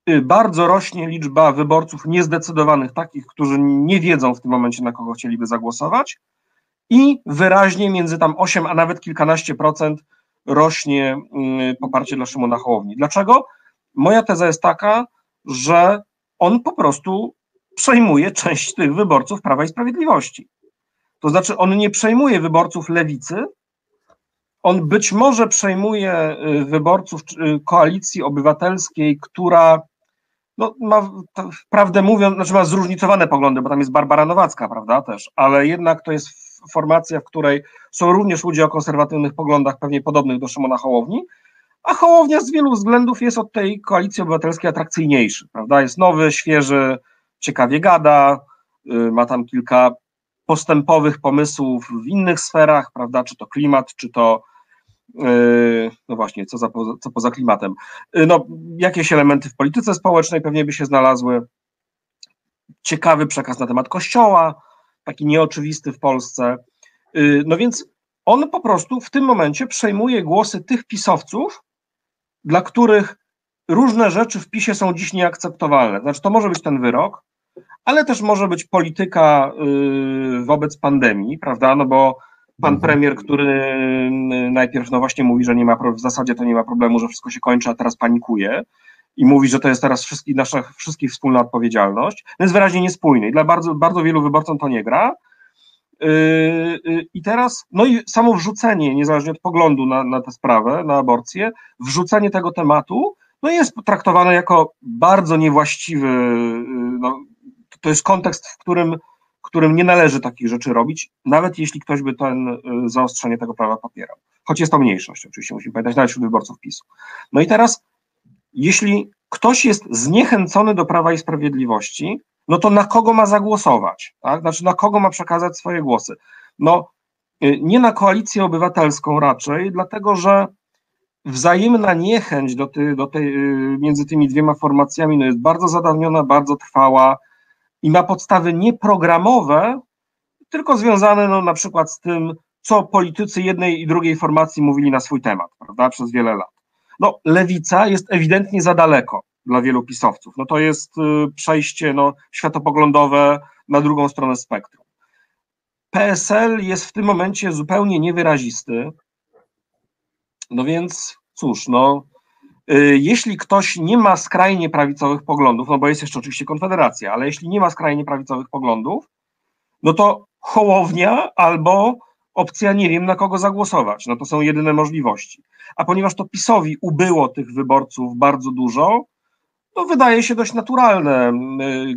Y, bardzo rośnie liczba wyborców niezdecydowanych, takich, którzy nie wiedzą w tym momencie, na kogo chcieliby zagłosować. I wyraźnie między tam 8 a nawet kilkanaście procent rośnie y, poparcie dla Szymona Hołowni. Dlaczego? Moja teza jest taka, że on po prostu przejmuje część tych wyborców Prawa i Sprawiedliwości. To znaczy, on nie przejmuje wyborców lewicy, on być może przejmuje y, wyborców y, koalicji obywatelskiej, która no, ma, prawdę mówiąc, znaczy ma zróżnicowane poglądy, bo tam jest Barbara Nowacka, prawda, też, ale jednak to jest formacja, w której są również ludzie o konserwatywnych poglądach, pewnie podobnych do Szymona Hołowni, a Hołownia z wielu względów jest od tej koalicji obywatelskiej atrakcyjniejszy, prawda? Jest nowy, świeży, ciekawie gada, y, ma tam kilka postępowych pomysłów w innych sferach, prawda? Czy to klimat, czy to y, no właśnie, co, za, co poza klimatem. Y, no, jakieś elementy w polityce społecznej pewnie by się znalazły. Ciekawy przekaz na temat kościoła, taki nieoczywisty w Polsce. No więc on po prostu w tym momencie przejmuje głosy tych pisowców, dla których różne rzeczy w PiSie są dziś nieakceptowalne. Znaczy, to może być ten wyrok, ale też może być polityka y, wobec pandemii, prawda? No bo pan mhm. premier, który y, najpierw no właśnie mówi, że nie ma w zasadzie to nie ma problemu, że wszystko się kończy, a teraz panikuje i mówi, że to jest teraz wszystkich, nasza wszystkich wspólna odpowiedzialność, to jest wyraźnie niespójny i dla bardzo, bardzo wielu wyborcom to nie gra. Y, I teraz, no i samo wrzucenie, niezależnie od poglądu na, na tę sprawę, na aborcję, wrzucenie tego tematu, no jest traktowane jako bardzo niewłaściwy, no, to jest kontekst, w którym, w którym nie należy takich rzeczy robić, nawet jeśli ktoś by ten zaostrzenie tego prawa popierał. Choć jest to mniejszość, oczywiście musimy pamiętać, nawet wśród wyborców PiSu. No i teraz, jeśli ktoś jest zniechęcony do Prawa i Sprawiedliwości, no to na kogo ma zagłosować? Tak? Znaczy, na kogo ma przekazać swoje głosy? No, y, nie na koalicję obywatelską raczej, dlatego że wzajemna niechęć do, ty, do tej, y, między tymi dwiema formacjami no jest bardzo zadawniona, bardzo trwała i ma podstawy nie programowe, tylko związane no, na przykład z tym, co politycy jednej i drugiej formacji mówili na swój temat, prawda, przez wiele lat. No, lewica jest ewidentnie za daleko dla wielu pisowców. No to jest y, przejście no, światopoglądowe na drugą stronę spektrum. PSL jest w tym momencie zupełnie niewyrazisty. No więc cóż, no, y, jeśli ktoś nie ma skrajnie prawicowych poglądów, no bo jest jeszcze oczywiście Konfederacja, ale jeśli nie ma skrajnie prawicowych poglądów, no to Hołownia albo opcja nie wiem na kogo zagłosować. No to są jedyne możliwości. A ponieważ to PiSowi ubyło tych wyborców bardzo dużo, to wydaje się dość naturalne,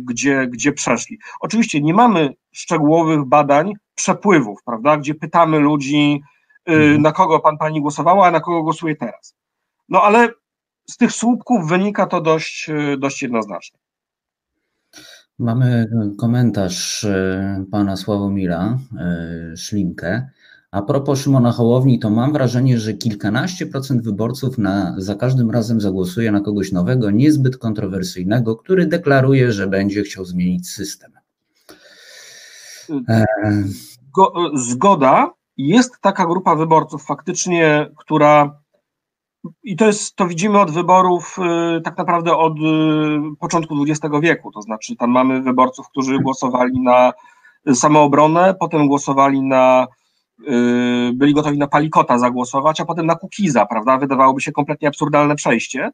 gdzie, gdzie przeszli. Oczywiście nie mamy szczegółowych badań przepływów, prawda, gdzie pytamy ludzi, y, mhm. na kogo pan pani głosowała, a na kogo głosuje teraz. No ale z tych słupków wynika to dość, y, dość jednoznacznie. Mamy komentarz y, pana Sławomira Szlinkę. A propos Szymona Hołowni, to mam wrażenie, że kilkanaście procent wyborców na, za każdym razem zagłosuje na kogoś nowego, niezbyt kontrowersyjnego, który deklaruje, że będzie chciał zmienić system. E... Zgoda. Jest taka grupa wyborców faktycznie, która i to jest, to widzimy od wyborów y, tak naprawdę od y, początku XX wieku, to znaczy tam mamy wyborców, którzy głosowali na samoobronę, potem głosowali na Y, byli gotowi na Palikota zagłosować, a potem na Kukiza, prawda? Wydawałoby się kompletnie absurdalne przejście,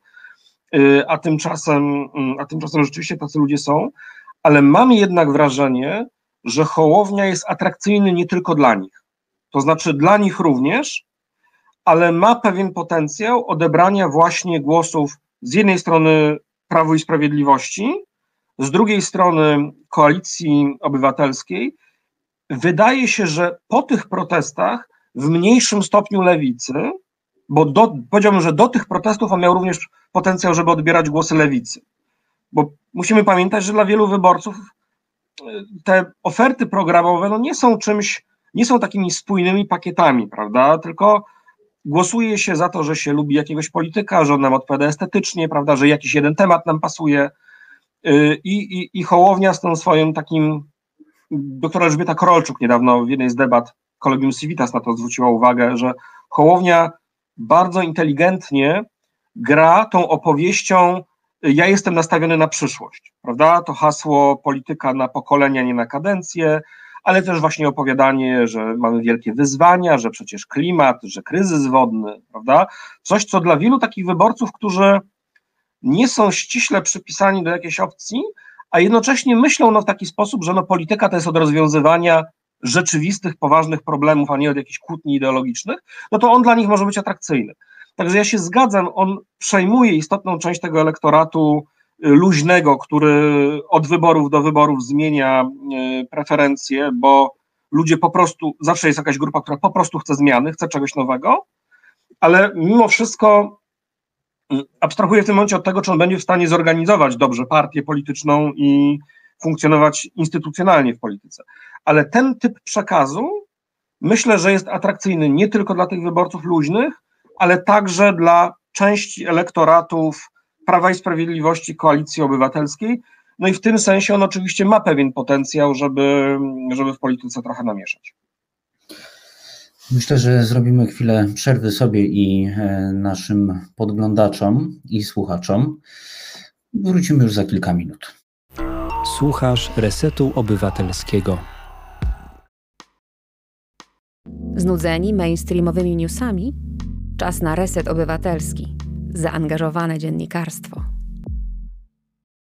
a tymczasem, y, a tymczasem rzeczywiście tacy ludzie są, ale mam jednak wrażenie, że Hołownia jest atrakcyjny nie tylko dla nich. To znaczy dla nich również, ale ma pewien potencjał odebrania właśnie głosów z jednej strony Prawu i Sprawiedliwości, z drugiej strony Koalicji Obywatelskiej wydaje się, że po tych protestach w mniejszym stopniu lewicy, bo do, powiedziałbym, że do tych protestów on miał również potencjał, żeby odbierać głosy lewicy. Bo musimy pamiętać, że dla wielu wyborców e, te oferty programowe no nie są czymś, nie są takimi spójnymi pakietami, prawda? Tylko głosuje się za to, że się lubi jakiegoś polityka, że on nam odpowiada estetycznie, prawda, że jakiś jeden temat nam pasuje. I, i, i Hołownia z tym swoim takim, doktora Elżbieta Korolczuk niedawno w jednej z debat Kolegium Civitas na to zwróciła uwagę, że Hołownia bardzo inteligentnie gra tą opowieścią ja jestem nastawiony na przyszłość, prawda? To hasło polityka na pokolenia, nie na kadencję, ale też właśnie opowiadanie, że mamy wielkie wyzwania, że przecież klimat, że kryzys wodny, prawda? Coś, co dla wielu takich wyborców, którzy nie są ściśle przypisani do jakiejś opcji, a jednocześnie myślą no, w taki sposób, że no, polityka to jest od rozwiązywania rzeczywistych, poważnych problemów, a nie od jakichś kłótni ideologicznych, no to on dla nich może być atrakcyjny. Także ja się zgadzam, on przejmuje istotną część tego elektoratu luźnego, który od wyborów do wyborów zmienia y, preferencje, bo ludzie po prostu, zawsze jest jakaś grupa, która po prostu chce zmiany, chce czegoś nowego, ale mimo wszystko y, abstrahuję w tym momencie od tego, czy on będzie w stanie zorganizować dobrze partię polityczną i funkcjonować instytucjonalnie w polityce. Ale ten typ przekazu myślę, że jest atrakcyjny nie tylko dla tych wyborców luźnych, ale także dla części elektoratów Prawa i Sprawiedliwości, Koalicji Obywatelskiej. No i w tym sensie on oczywiście ma pewien potencjał, żeby, żeby w polityce trochę namieszać. Myślę, że zrobimy chwilę przerwy sobie i e, naszym podglądaczom i słuchaczom. Wrócimy już za kilka minut. Słuchasz Resetu Obywatelskiego. Znudzeni mainstreamowymi newsami? Czas na reset obywatelski. Zaangażowane dziennikarstwo.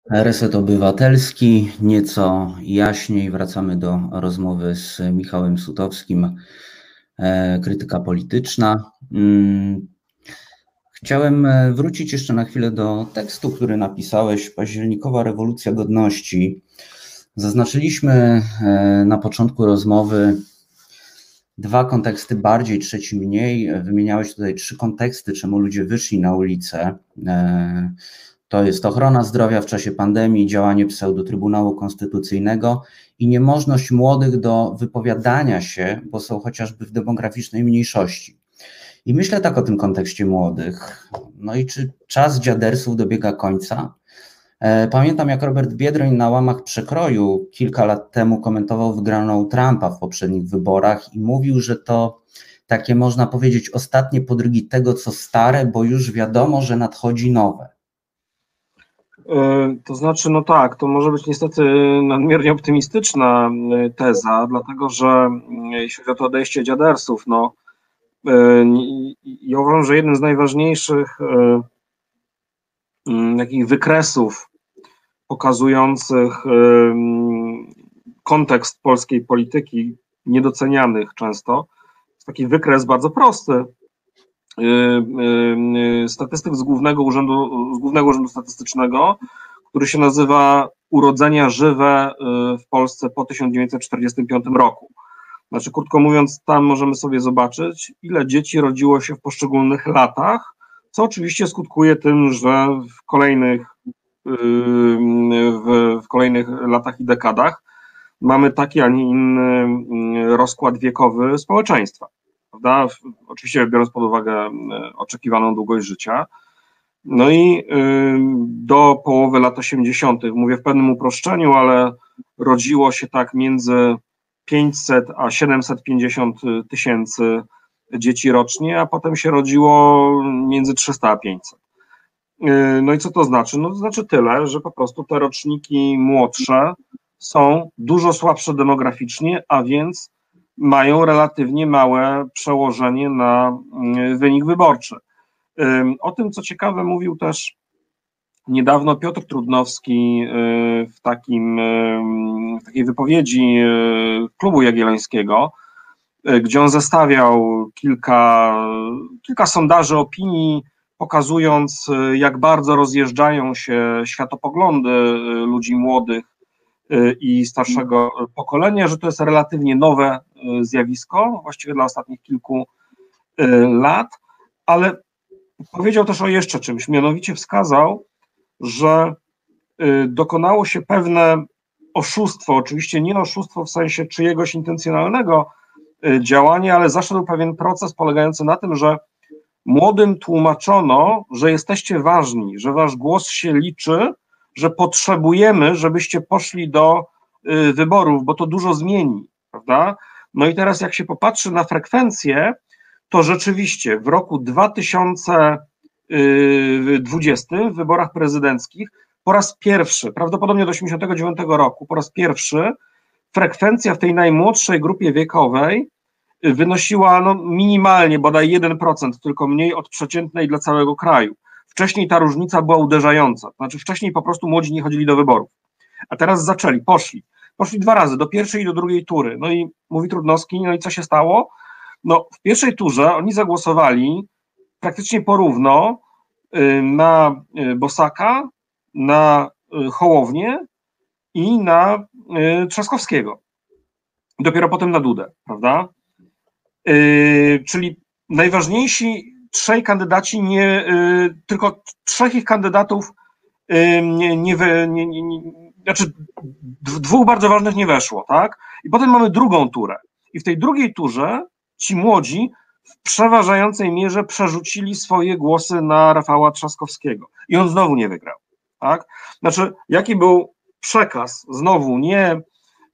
Reset Obywatelski, nieco jaśniej wracamy do rozmowy z Michałem Sutowskim, e, krytyka polityczna. Mm, chciałem e, wrócić jeszcze na chwilę do tekstu, który napisałeś, Październikowa rewolucja godności. Zaznaczyliśmy e, na początku rozmowy dwa konteksty bardziej, trzeci mniej. Wymieniałeś tutaj trzy konteksty, czemu ludzie wyszli na ulicę. E, to jest ochrona zdrowia w czasie pandemii, działanie pseudo-trybunału konstytucyjnego i niemożność młodych do wypowiadania się, bo są chociażby w demograficznej mniejszości. I myślę tak o tym kontekście młodych. No i czy czas dziadersów dobiega końca? E, pamiętam, jak Robert Biedroń na łamach przekroju kilka lat temu komentował wygraną Trumpa w poprzednich wyborach i mówił, że to takie można powiedzieć ostatnie podrygi tego, co stare, bo już wiadomo, że nadchodzi nowe. E, to znaczy, no tak, to może być niestety nadmiernie optymistyczna e, teza, dlatego że jeśli chodzi o to odejście dziadersów, no ja uważam, że jednym z najważniejszych takich wykresów pokazujących kontekst polskiej polityki, niedocenianych często. Jest taki wykres bardzo prosty. Statystyk z Głównego Urzędu, z Głównego Urzędu Statystycznego, który się nazywa Urodzenia żywe y, w Polsce po 1945 roku. Znaczy, krótko mówiąc, tam możemy sobie zobaczyć, ile dzieci rodziło się w poszczególnych latach, co oczywiście skutkuje tym, że w kolejnych w, w kolejnych latach i dekadach mamy taki, a nie inny rozkład wiekowy społeczeństwa. Prawda? Oczywiście biorąc pod uwagę oczekiwaną długość życia. No i do połowy lat 80., mówię w pewnym uproszczeniu, ale rodziło się tak między 500 a 750 tysięcy dzieci rocznie, a potem się rodziło między 300 a 500. Yy, no i co to znaczy? No to znaczy tyle, że po prostu te roczniki młodsze są dużo słabsze demograficznie, a więc mają relatywnie małe przełożenie na yy, wynik wyborczy. O tym, co ciekawe, mówił też niedawno Piotr Trudnowski w, takim, w takiej wypowiedzi klubu jagiellońskiego, gdzie on zestawiał kilka, kilka sondaży opinii pokazując, y, jak bardzo rozjeżdżają się światopoglądy y, ludzi młodych y, i starszego pokolenia, że to jest relatywnie nowe zjawisko, właściwie dla ostatnich kilku lat, ale powiedział też o jeszcze czymś, mianowicie wskazał, że dokonało się pewne oszustwo, oczywiście nie oszustwo w sensie czyjegoś intencjonalnego działania, ale zaszedł pewien proces polegający na tym, że młodym tłumaczono, że jesteście ważni, że wasz głos się liczy, że potrzebujemy, żebyście poszli do y, wyborów, bo to dużo zmieni, prawda? No i teraz jak się popatrzy na frekwencję, to rzeczywiście w roku 2020 w wyborach prezydenckich po raz pierwszy, prawdopodobnie do 1989 roku, po raz pierwszy frekwencja w tej najmłodszej grupie wiekowej wynosiła no, minimalnie, bodaj 1%, tylko mniej od przeciętnej dla całego kraju. Wcześniej ta różnica była uderzająca, znaczy wcześniej po prostu młodzi nie chodzili do wyborów, a teraz zaczęli, poszli. Poszli dwa razy, do pierwszej i do drugiej tury. No i mówi Trudnowski, no i co się stało? No w pierwszej turze oni zagłosowali praktycznie porówno y, na y, Bosaka, na y, Hołownię i na Trzaskowskiego. Dopiero potem na Dudę, prawda? Czyli najważniejsi trzej kandydaci, nie, tylko trzech ich kandydatów nie, nie, nie, nie, znaczy dwóch bardzo ważnych nie weszło, tak? I potem mamy drugą turę. I w tej drugiej turze ci młodzi w przeważającej mierze przerzucili swoje głosy na Rafała Trzaskowskiego. I on znowu nie wygrał, tak? Znaczy, jaki był przekaz? Znowu nie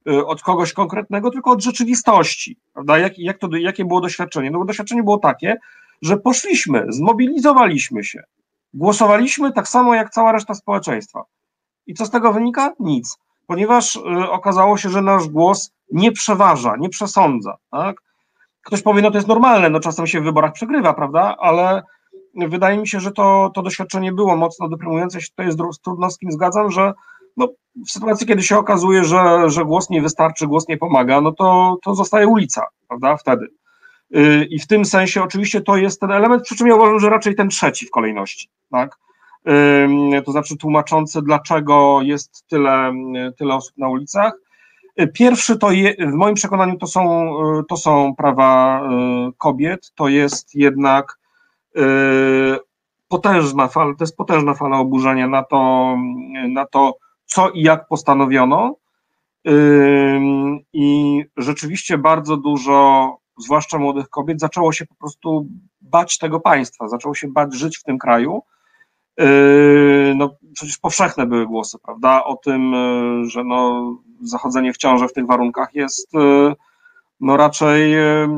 od kogoś konkretnego, tylko od rzeczywistości, prawda? Jak, jak to, jakie było doświadczenie? No bo doświadczenie było takie, że poszliśmy, zmobilizowaliśmy się, głosowaliśmy tak samo jak cała reszta społeczeństwa. I co z tego wynika? Nic, ponieważ y, okazało się, że nasz głos nie przeważa, nie przesądza. Tak? Ktoś powie, no to jest normalne, no czasem się w wyborach przegrywa, prawda? Ale wydaje mi się, że to, to doświadczenie było mocno deprymujące. Się tutaj z Trudnowskim zgadzam, że no, w sytuacji, kiedy się okazuje, że, że głos nie wystarczy, głos nie pomaga, no to, to zostaje ulica, prawda? Wtedy. Y, I w tym sensie oczywiście to jest ten element, przy czym ja uważam, że raczej ten trzeci w kolejności, tak? to znaczy tłumaczący, dlaczego jest tyle, tyle osób na ulicach. Pierwszy to je, w moim przekonaniu to są, to są prawa kobiet, to jest jednak potężna fala, to jest potężna fala oburzenia na to, na to co i jak postanowiono. I rzeczywiście bardzo dużo, zwłaszcza młodych kobiet, zaczęło się po prostu bać tego państwa, zaczęło się bać żyć w tym kraju Yy, no przecież powszechne były głosy, prawda, o tym, yy, że no, zachodzenie w ciążę w tych warunkach jest yy, no raczej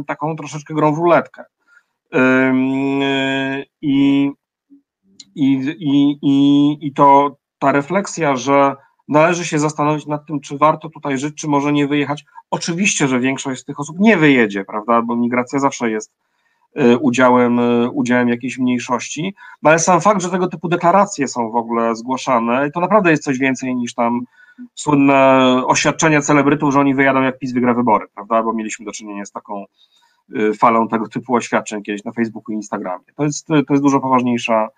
taką troszeczkę grą w ruletkę. I, i, i, i, i to ta refleksja, że należy się zastanowić nad tym, czy warto tutaj żyć, czy może nie wyjechać. Oczywiście, że większość z tych osób nie wyjedzie, prawda, bo migracja zawsze jest Y, udziałem, y, udziałem jakiejś mniejszości, no ale sam fakt, że tego typu deklaracje są w ogóle zgłaszane, to naprawdę jest coś więcej niż tam słynne oświadczenia celebrytów, że oni wyjadą jak PiS wygra wybory, prawda, bo mieliśmy do czynienia z taką y, falą tego typu oświadczeń kiedyś na Facebooku i Instagramie. To jest, to jest dużo poważniejsza,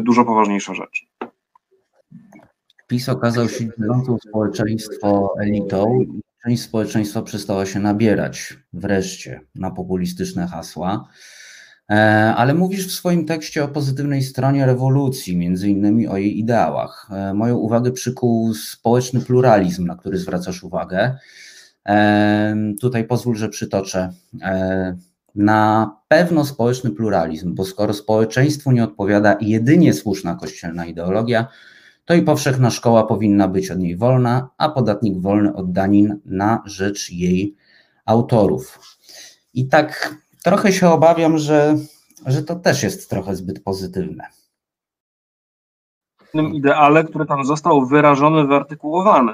dużo poważniejsza rzecz. PiS okazał się dzielącą społeczeństwo elitą część społeczeństwa przestała się nabierać wreszcie na populistyczne hasła. E, ale mówisz w swoim tekście o pozytywnej stronie rewolucji, między innymi o jej ideałach. E, moją uwagę przykuł społeczny pluralizm, na który zwracasz uwagę. E, tutaj pozwól, że przytoczę. Na pewno społeczny pluralizm, bo skoro społeczeństwu nie odpowiada jedynie słuszna kościelna ideologia, to i powszechna szkoła powinna być od niej wolna, a podatnik wolny od danin na rzecz jej autorów. I tak trochę się obawiam, że, że to też jest trochę zbyt pozytywne. Ideale, który tam został wyrażony, wyartykułowany.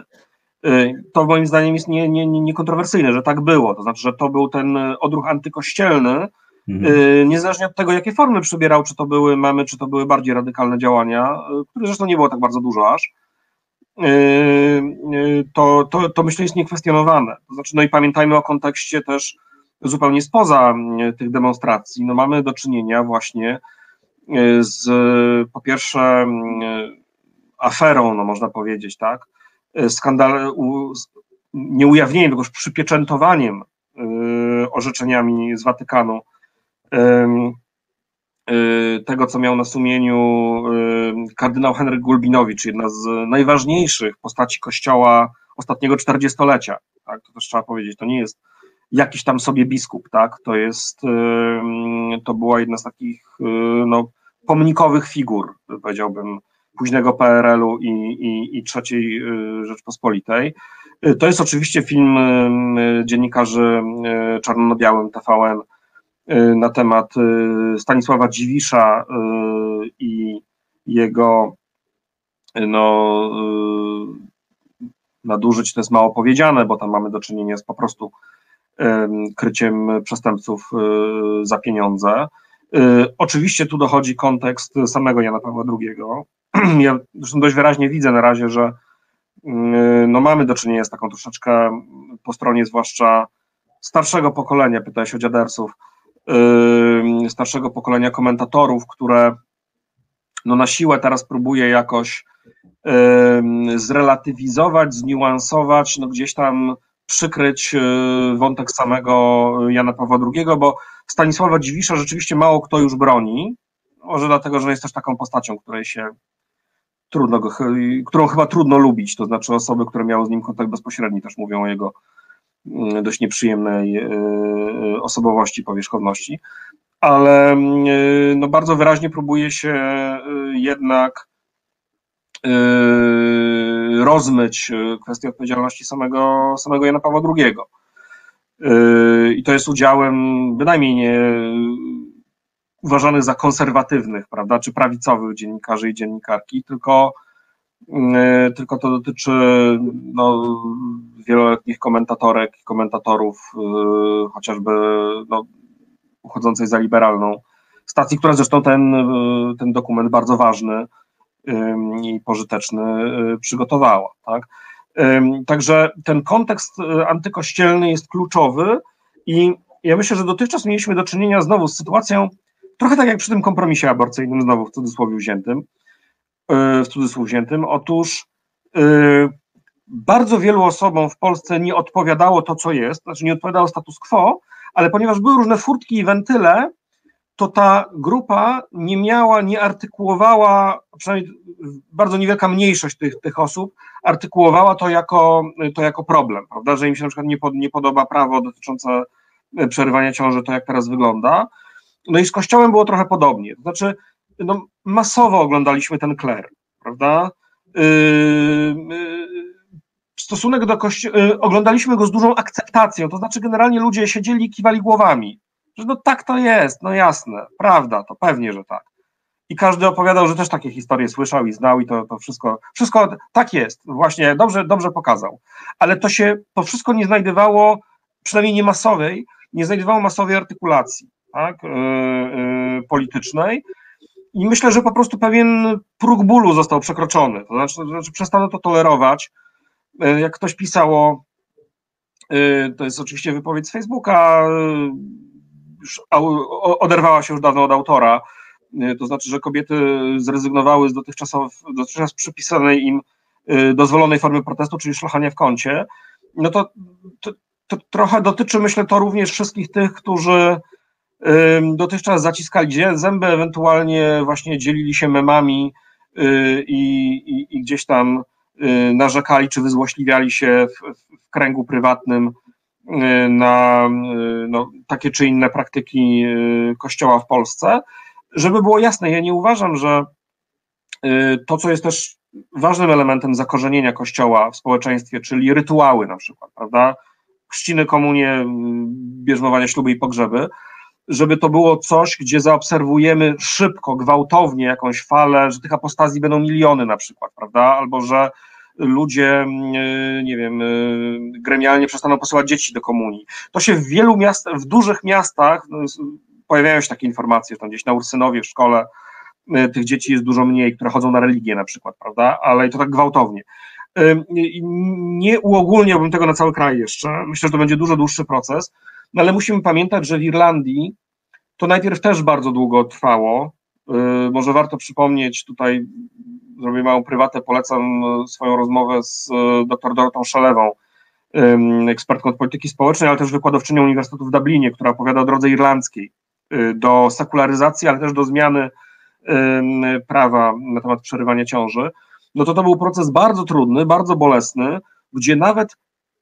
Y, to moim zdaniem jest niekontrowersyjne, nie, nie że tak było. To znaczy, że to był ten odruch antykościelny, Mhm. Y, niezależnie od tego, jakie formy przybierał, czy to były memy, czy to były bardziej radykalne działania, y, które zresztą nie było tak bardzo dużo aż, y, to, to, to myślę jest niekwestionowane. Znaczy, no i pamiętajmy o kontekście też zupełnie spoza tych demonstracji. No mamy do czynienia właśnie z po pierwsze aferą, no można powiedzieć, tak, skandal, nieujawnieniem, tylko już przypieczętowaniem orzeczeniami z Watykanu tego, co miał na sumieniu kardynał Henryk Gulbinowicz, jedna z najważniejszych postaci Kościoła ostatniego czterdziestolecia. Tak, to też trzeba powiedzieć. To nie jest jakiś tam sobie biskup, tak? To jest, to była jedna z takich no, pomnikowych figur, powiedziałbym, późnego PRL-u i, i, i trzeciej Rzeczpospolitej. To jest oczywiście film dziennikarzy czarno-białym TVN na temat Stanisława Dziwisza i jego no, nadużyć to jest mało powiedziane, bo tam mamy do czynienia z po prostu kryciem przestępców y, za pieniądze. Y, oczywiście tu dochodzi kontekst samego Jana Pawła II. Ja zresztą dość wyraźnie widzę na razie, że y, no mamy do czynienia z taką troszeczkę po stronie zwłaszcza starszego pokolenia, pytałeś o dziadersów, starszego pokolenia komentatorów, które no na siłę teraz próbuje jakoś zrelatywizować, zniuansować, no gdzieś tam przykryć e, wątek samego Jana Pawła II, bo Stanisława Dziwisza rzeczywiście mało kto już broni, może dlatego, że jest też taką postacią, której się trudno go, którą chyba trudno lubić, to znaczy osoby, które miały z nim kontakt bezpośredni też mówią o jego dość nieprzyjemnej e, osobowości, powierzchowności, ale mm, e, no bardzo wyraźnie próbuje się jednak Yy, rozmyć kwestię odpowiedzialności samego, samego Jana Pawła II. I to jest udziałem bynajmniej nie uważanych za konserwatywnych, prawda, czy prawicowych dziennikarzy i dziennikarki, tylko, tylko to dotyczy no, wieloletnich komentatorek i komentatorów, chociażby no, uchodzącej za liberalną stacji, która zresztą ten, ten dokument bardzo ważny i pożyteczny y, przygotowała. Tak? Także ten kontekst y, antykościelny jest kluczowy i ja myślę, że dotychczas mieliśmy do czynienia znowu z sytuacją, trochę tak jak przy tym kompromisie aborcyjnym, znowu w cudzysłowie wziętym, y, w cudzysłów wziętym. Otóż bardzo wielu osobom w Polsce nie odpowiadało to, co jest, znaczy nie odpowiadało status quo, ale ponieważ były różne furtki i wentyle, to ta grupa nie miała, nie artykułowała, przynajmniej bardzo niewielka mniejszość tych, tych osób, artykułowała to jako, to jako problem, prawda, że im się na przykład nie, pod, nie podoba prawo dotyczące e, przerywania ciąży, to jak teraz wygląda. No i z Kościołem było trochę podobnie, to znaczy no, masowo oglądaliśmy ten kler, prawda, yy, yy, stosunek do kościoła, yy, oglądaliśmy go z dużą akceptacją, to znaczy generalnie ludzie siedzieli i kiwali głowami, że no tak to jest, no jasne, prawda, to pewnie, że tak. I każdy opowiadał, że też takie historie słyszał i znał i to, to wszystko, wszystko tak jest, właśnie dobrze, dobrze pokazał. Ale to się, to wszystko nie znajdowało, przynajmniej nie masowej, nie znajdowało masowej artykulacji tak, yy, yy, politycznej. I myślę, że po prostu pewien próg bólu został przekroczony. To znaczy, to znaczy przestano to tolerować. Yy, jak ktoś pisało, to jest oczywiście wypowiedź z Facebooka, już oderwała się już dawno od autora, to znaczy, że kobiety zrezygnowały z dotychczas, przypisanej im dozwolonej formy protestu, czyli szlachania w kącie, no to, to, to trochę dotyczy, myślę, to również wszystkich tych, którzy dotychczas zaciskali zęby, ewentualnie właśnie dzielili się memami y, i, i, i gdzieś tam narzekali czy wyzłośliwiali się w, w kręgu prywatnym Y, na y, no, takie czy inne praktyki y, Kościoła w Polsce. Żeby było jasne, ja nie uważam, że to, co jest też ważnym elementem zakorzenienia Kościoła w społeczeństwie, czyli rytuały na przykład, prawda? Chrzciny, komunie, bierzmowanie śluby i pogrzeby, żeby to było coś, gdzie zaobserwujemy szybko, gwałtownie jakąś falę, że tych apostazji będą miliony na przykład, prawda? Albo że ludzie, mm, e, nie wiem, e, gremialnie przestaną posyłać dzieci do komunii. To się w wielu miast, w dużych miastach no, pojawiają się takie informacje, że tam gdzieś na Ursynowie w szkole e, tych dzieci jest dużo mniej, które chodzą na religię na przykład, prawda, ale i to tak gwałtownie. Nie uogólniałbym tego na cały kraj jeszcze, myślę, że to będzie dużo dłuższy proces, no ale musimy pamiętać, że w Irlandii to najpierw też bardzo długo trwało, może warto przypomnieć tutaj zrobię małą prywatę, polecam e, swoją rozmowę z e, dr Dorotą Szelewą, ekspertką od polityki społecznej, ale też wykładowczynią Uniwersytetu w Dublinie, która opowiada o drodze irlandzkiej do sekularyzacji, ale też do zmiany prawa na temat przerywania ciąży, no to to był proces bardzo trudny, bardzo bolesny, gdzie nawet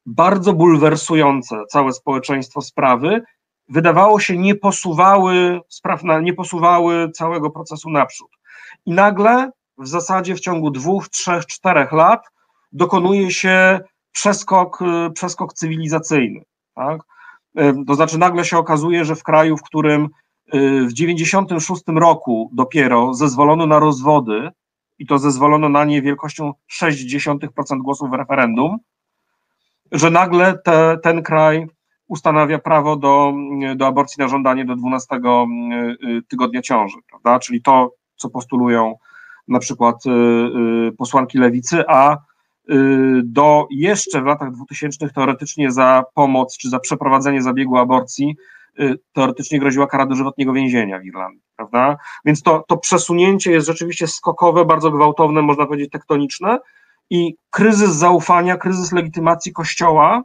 bardzo bulwersujące całe społeczeństwo sprawy, wydawało się nie posuwały spraw, na, nie posuwały całego procesu naprzód. I nagle w zasadzie w ciągu dwóch, trzech, czterech lat dokonuje się przeskok, y, przeskok cywilizacyjny. Tak? Y, to znaczy nagle się okazuje, że w kraju, w którym y, w 96 roku dopiero zezwolono na rozwody i to zezwolono na nie wielkością 0,6% głosów w referendum, że nagle te, ten kraj ustanawia prawo do, do aborcji na żądanie do 12 tygodnia ciąży, prawda? Czyli to, co postulują na przykład posłanki lewicy, a do jeszcze w latach 2000 teoretycznie za pomoc czy za przeprowadzenie zabiegu aborcji teoretycznie groziła kara dożywotniego więzienia w Irlandii, prawda? Więc to, to przesunięcie jest rzeczywiście skokowe, bardzo gwałtowne, można powiedzieć tektoniczne i kryzys zaufania, kryzys legitymacji Kościoła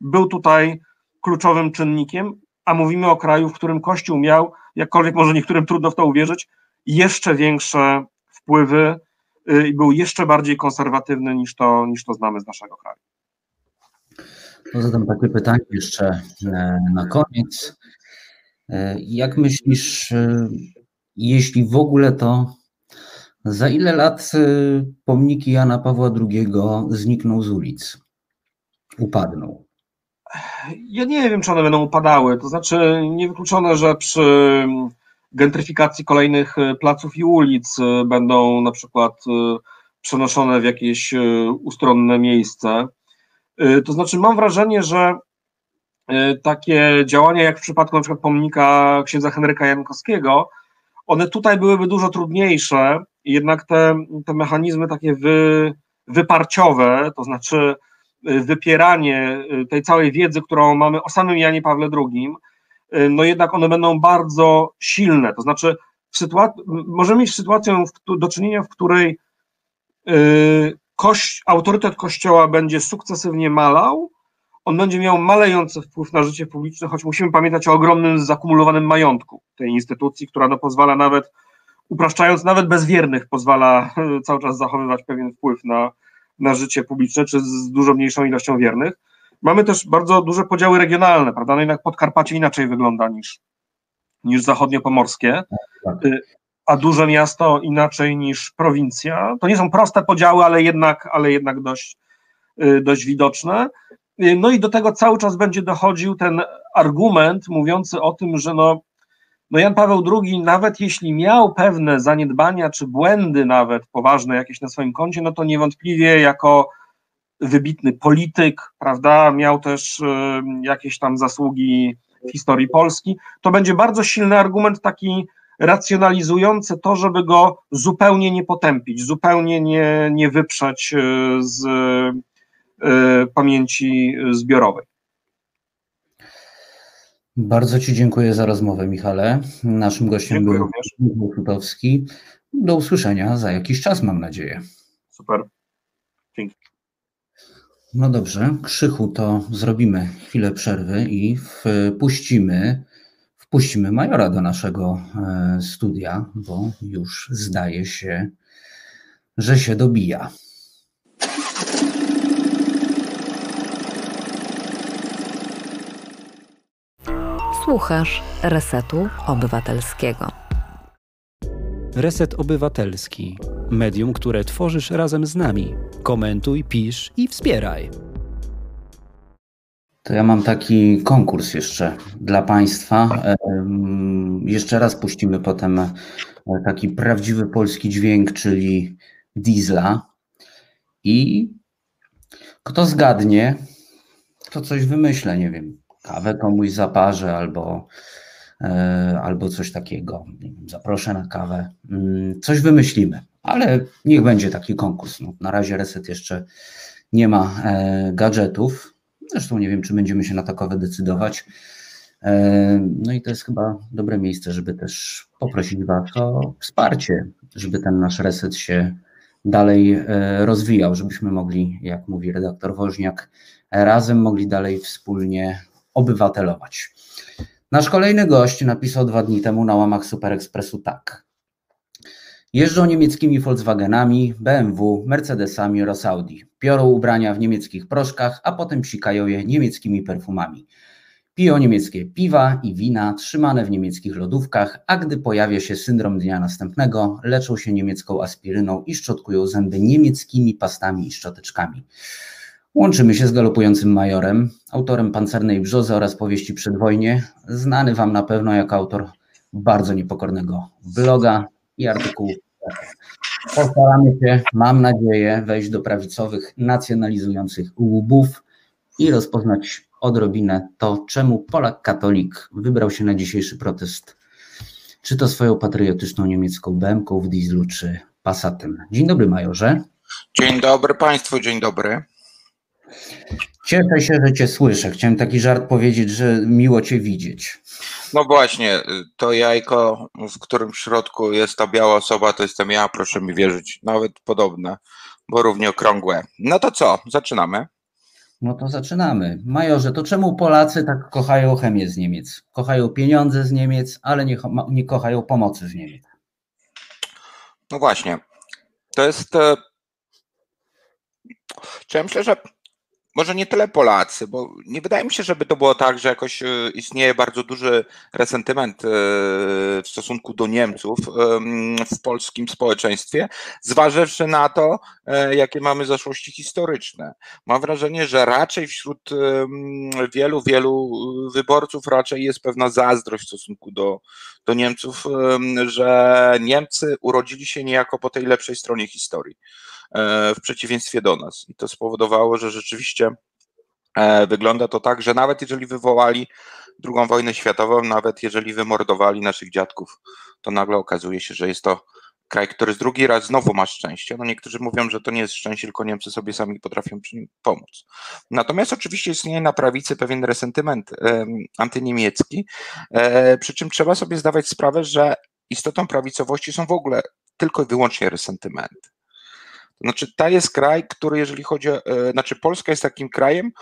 był tutaj kluczowym czynnikiem, a mówimy o kraju, w którym Kościół miał, jakkolwiek może niektórym trudno w to uwierzyć, jeszcze większe wpływy Y, i był jeszcze bardziej konserwatywny niż to, niż to znamy z naszego kraju. To zadam takie pytanie jeszcze e, na koniec. E, jak myślisz, e, jeśli w ogóle to za ile lat pomniki Jana Pawła II znikną z ulic? Upadną? Ja nie wiem, czy one będą upadały. To znaczy, niewykluczone, że przy gentryfikacji kolejnych e, placów i ulic e, będą na przykład przenoszone w jakieś ustronne miejsce. To znaczy, mam wrażenie, że takie działania, jak w przypadku na przykład pomnika księdza Henryka Jankowskiego, one tutaj byłyby dużo trudniejsze, jednak te, te mechanizmy takie wy, wyparciowe, to znaczy wypieranie tej całej wiedzy, którą mamy o samym Janie Pawle II, Y, no jednak one będą bardzo silne. To znaczy, możemy mieć sytuację w, do czynienia, w której yy, autorytet Kościoła będzie sukcesywnie malał, on będzie miał malejący wpływ na życie publiczne, choć musimy pamiętać o ogromnym zakumulowanym majątku tej instytucji, która no, pozwala nawet, upraszczając, nawet bezwiernych, pozwala y, cały czas zachowywać pewien wpływ na, na życie publiczne, czy z dużo mniejszą ilością wiernych. Mamy też bardzo duże podziały regionalne, prawda? No jednak Podkarpacie inaczej wygląda niż, niż zachodniopomorskie, tak. Y, a duże miasto inaczej niż prowincja. To nie są proste podziały, ale jednak, ale jednak dość, y, dość widoczne. Y, no i do tego cały czas będzie dochodził ten argument mówiący o tym, że no, no Jan Paweł II, nawet jeśli miał pewne zaniedbania czy błędy nawet poważne jakieś na swoim koncie, no to niewątpliwie jako wybitny polityk, prawda, miał też y, jakieś tam zasługi w historii Polski, to będzie bardzo silny argument taki racjonalizujący to, żeby go zupełnie nie potępić, zupełnie nie, nie wyprzeć y, z y, pamięci zbiorowej. Bardzo Ci dziękuję za rozmowę, Michale. Naszym gościem dziękuję był Michał Futowski. Do usłyszenia za jakiś czas, mam nadzieję. Super. Dzięki. No dobrze, Krzychu, to zrobimy chwilę przerwy i wpuścimy, wpuścimy Majora do naszego e, studia, bo już zdaje się, że się dobija. Słuchasz Resetu Obywatelskiego. Reset Obywatelski medium, które tworzysz razem z nami. Komentuj, pisz i wspieraj. To ja mam taki konkurs jeszcze dla Państwa. Jeszcze raz puścimy potem e, taki prawdziwy polski dźwięk, czyli diesla. I kto zgadnie, to coś wymyślę, nie wiem, kawę komuś zaparzę albo E, albo coś takiego. Zaproszę na kawę. Mm, coś wymyślimy, ale niech będzie taki konkurs. No, na razie reset jeszcze nie ma e, gadżetów. Zresztą nie wiem, czy będziemy się na takowe decydować. E, no i to jest chyba dobre miejsce, żeby też poprosić Was o wsparcie, żeby ten nasz reset się dalej rozwijał, żebyśmy mogli, jak mówi redaktor Woźniak, razem mogli dalej wspólnie obywatelować. Nasz kolejny gość napisał dwa dni temu na łamach Super Expressu tak. Jeżdżą niemieckimi Volkswagenami, BMW, Mercedesami oraz Audi. Biorą ubrania w niemieckich proszkach, a potem psikają je niemieckimi perfumami. Piją niemieckie piwa i wina trzymane w niemieckich lodówkach, a gdy pojawia się syndrom dnia następnego, leczą się niemiecką aspiryną i szczotkują zęby niemieckimi pastami i szczoteczkami. Łączymy się z galopującym majorem, autorem Pancernej Brzozy oraz powieści Przedwojnie, znany Wam na pewno jako autor bardzo niepokornego bloga i artykułów. Postaramy się, mam nadzieję, wejść do prawicowych, nacjonalizujących łubów i rozpoznać odrobinę to, czemu Polak katolik wybrał się na dzisiejszy protest, czy to swoją patriotyczną niemiecką bm w dieslu, czy Passatem. Dzień dobry, majorze. Dzień dobry Państwu, dzień dobry. Cieszę się, że Cię słyszę. Chciałem taki żart powiedzieć, że miło Cię widzieć. No właśnie, to jajko, w którym w środku jest ta biała osoba, to jestem ja, proszę mi wierzyć. Nawet podobne, bo równie okrągłe. No to co, zaczynamy? No to zaczynamy. Majorze, to czemu Polacy tak kochają chemię z Niemiec? Kochają pieniądze z Niemiec, ale nie, nie kochają pomocy z Niemiec. No właśnie. To jest. E, czy ja myślę, że może nie tyle Polacy, bo nie wydaje mi się, żeby to było tak, że jakoś e, istnieje bardzo duży resentyment e, w stosunku do Niemców w polskim społeczeństwie, zważywszy na to, e, jakie mamy zaszłości historyczne. Mam wrażenie, że raczej wśród wielu, wielu wyborców raczej jest pewna zazdrość w stosunku do, do Niemców, że Niemcy urodzili się niejako po tej lepszej stronie historii. E, w przeciwieństwie do nas. I to spowodowało, że rzeczywiście e, wygląda to tak, że nawet jeżeli wywołali II wojnę światową, nawet jeżeli wymordowali naszych dziadków, to nagle okazuje się, że jest to kraj, który z drugi raz znowu ma szczęście. No niektórzy mówią, że to nie jest szczęście, tylko Niemcy sobie sami potrafią przy nim pomóc. Natomiast oczywiście istnieje na prawicy pewien resentyment e, antyniemiecki, e, przy czym trzeba sobie zdawać sprawę, że istotą prawicowości są w ogóle tylko i wyłącznie resentymenty. Znaczy, ta jest kraj, który, jeżeli chodzi o. E, znaczy, Polska jest takim krajem,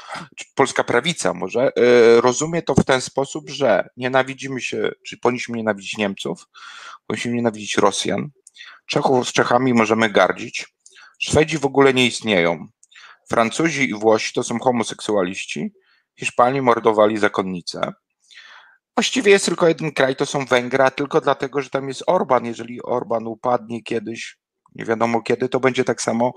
polska prawica może, e, rozumie to w ten sposób, że nienawidzimy się, czy powinniśmy nienawidzić Niemców, powinniśmy nienawidzić Rosjan. Czechów z Czechami możemy gardzić. Szwedzi w ogóle nie istnieją. Francuzi i Włosi to są homoseksualiści. Hiszpanii mordowali zakonnice. Właściwie jest tylko jeden kraj, to są Węgry, tylko dlatego, że tam jest Orban. Jeżeli Orban upadnie kiedyś, nie wiadomo kiedy to będzie tak samo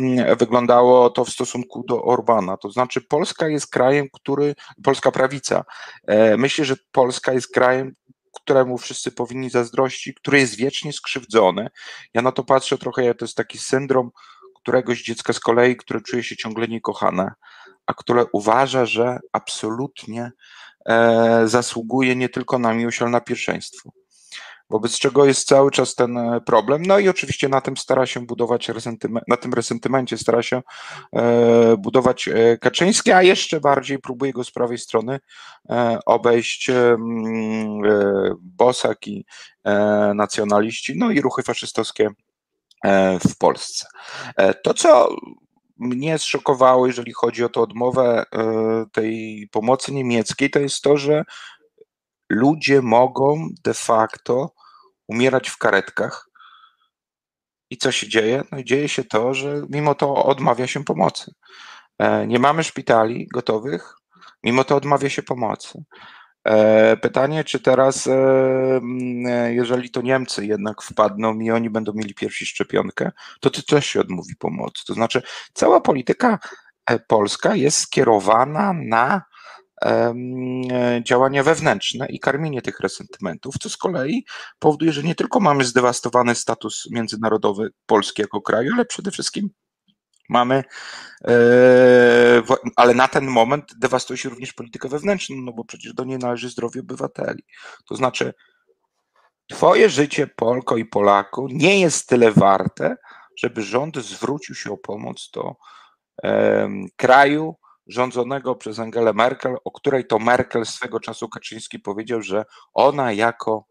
mm, wyglądało to w stosunku do Orbana. To znaczy, Polska jest krajem, który, polska prawica, e, myślę, że Polska jest krajem, któremu wszyscy powinni zazdrościć, który jest wiecznie skrzywdzony. Ja na to patrzę trochę, to jest taki syndrom któregoś dziecka z kolei, które czuje się ciągle niekochane, a które uważa, że absolutnie e, zasługuje nie tylko na miłość, ale na pierwszeństwo wobec czego jest cały czas ten e, problem. No i oczywiście na tym stara się budować na tym resentymencie stara się e, budować e, Kaczyński, a jeszcze bardziej próbuje go z prawej strony obejść Bosak i nacjonaliści, no i ruchy faszystowskie w Polsce. To, co mnie zszokowało, jeżeli chodzi o tę odmowę tej pomocy niemieckiej, to jest to, że ludzie mogą de facto umierać w karetkach. I co się dzieje? No dzieje się to, że mimo to odmawia się pomocy. E, nie mamy szpitali gotowych, mimo to odmawia się pomocy. E, pytanie, czy teraz, e, jeżeli to Niemcy jednak wpadną i oni będą mieli pierwsi szczepionkę, to ty też się odmówi pomocy. To znaczy, cała polityka polska jest skierowana na działania wewnętrzne i karmienie tych resentymentów, co z kolei powoduje, że nie tylko mamy zdewastowany status międzynarodowy Polski jako kraju, ale przede wszystkim mamy, e, ale na ten moment dewastuje się również politykę wewnętrzną, no bo przecież do niej należy zdrowie obywateli. To znaczy, Twoje życie, Polko i Polaku, nie jest tyle warte, żeby rząd zwrócił się o pomoc do kraju, rządzonego przez Angelę Merkel, o której to Merkel swego czasu Kaczyński powiedział, że ona jako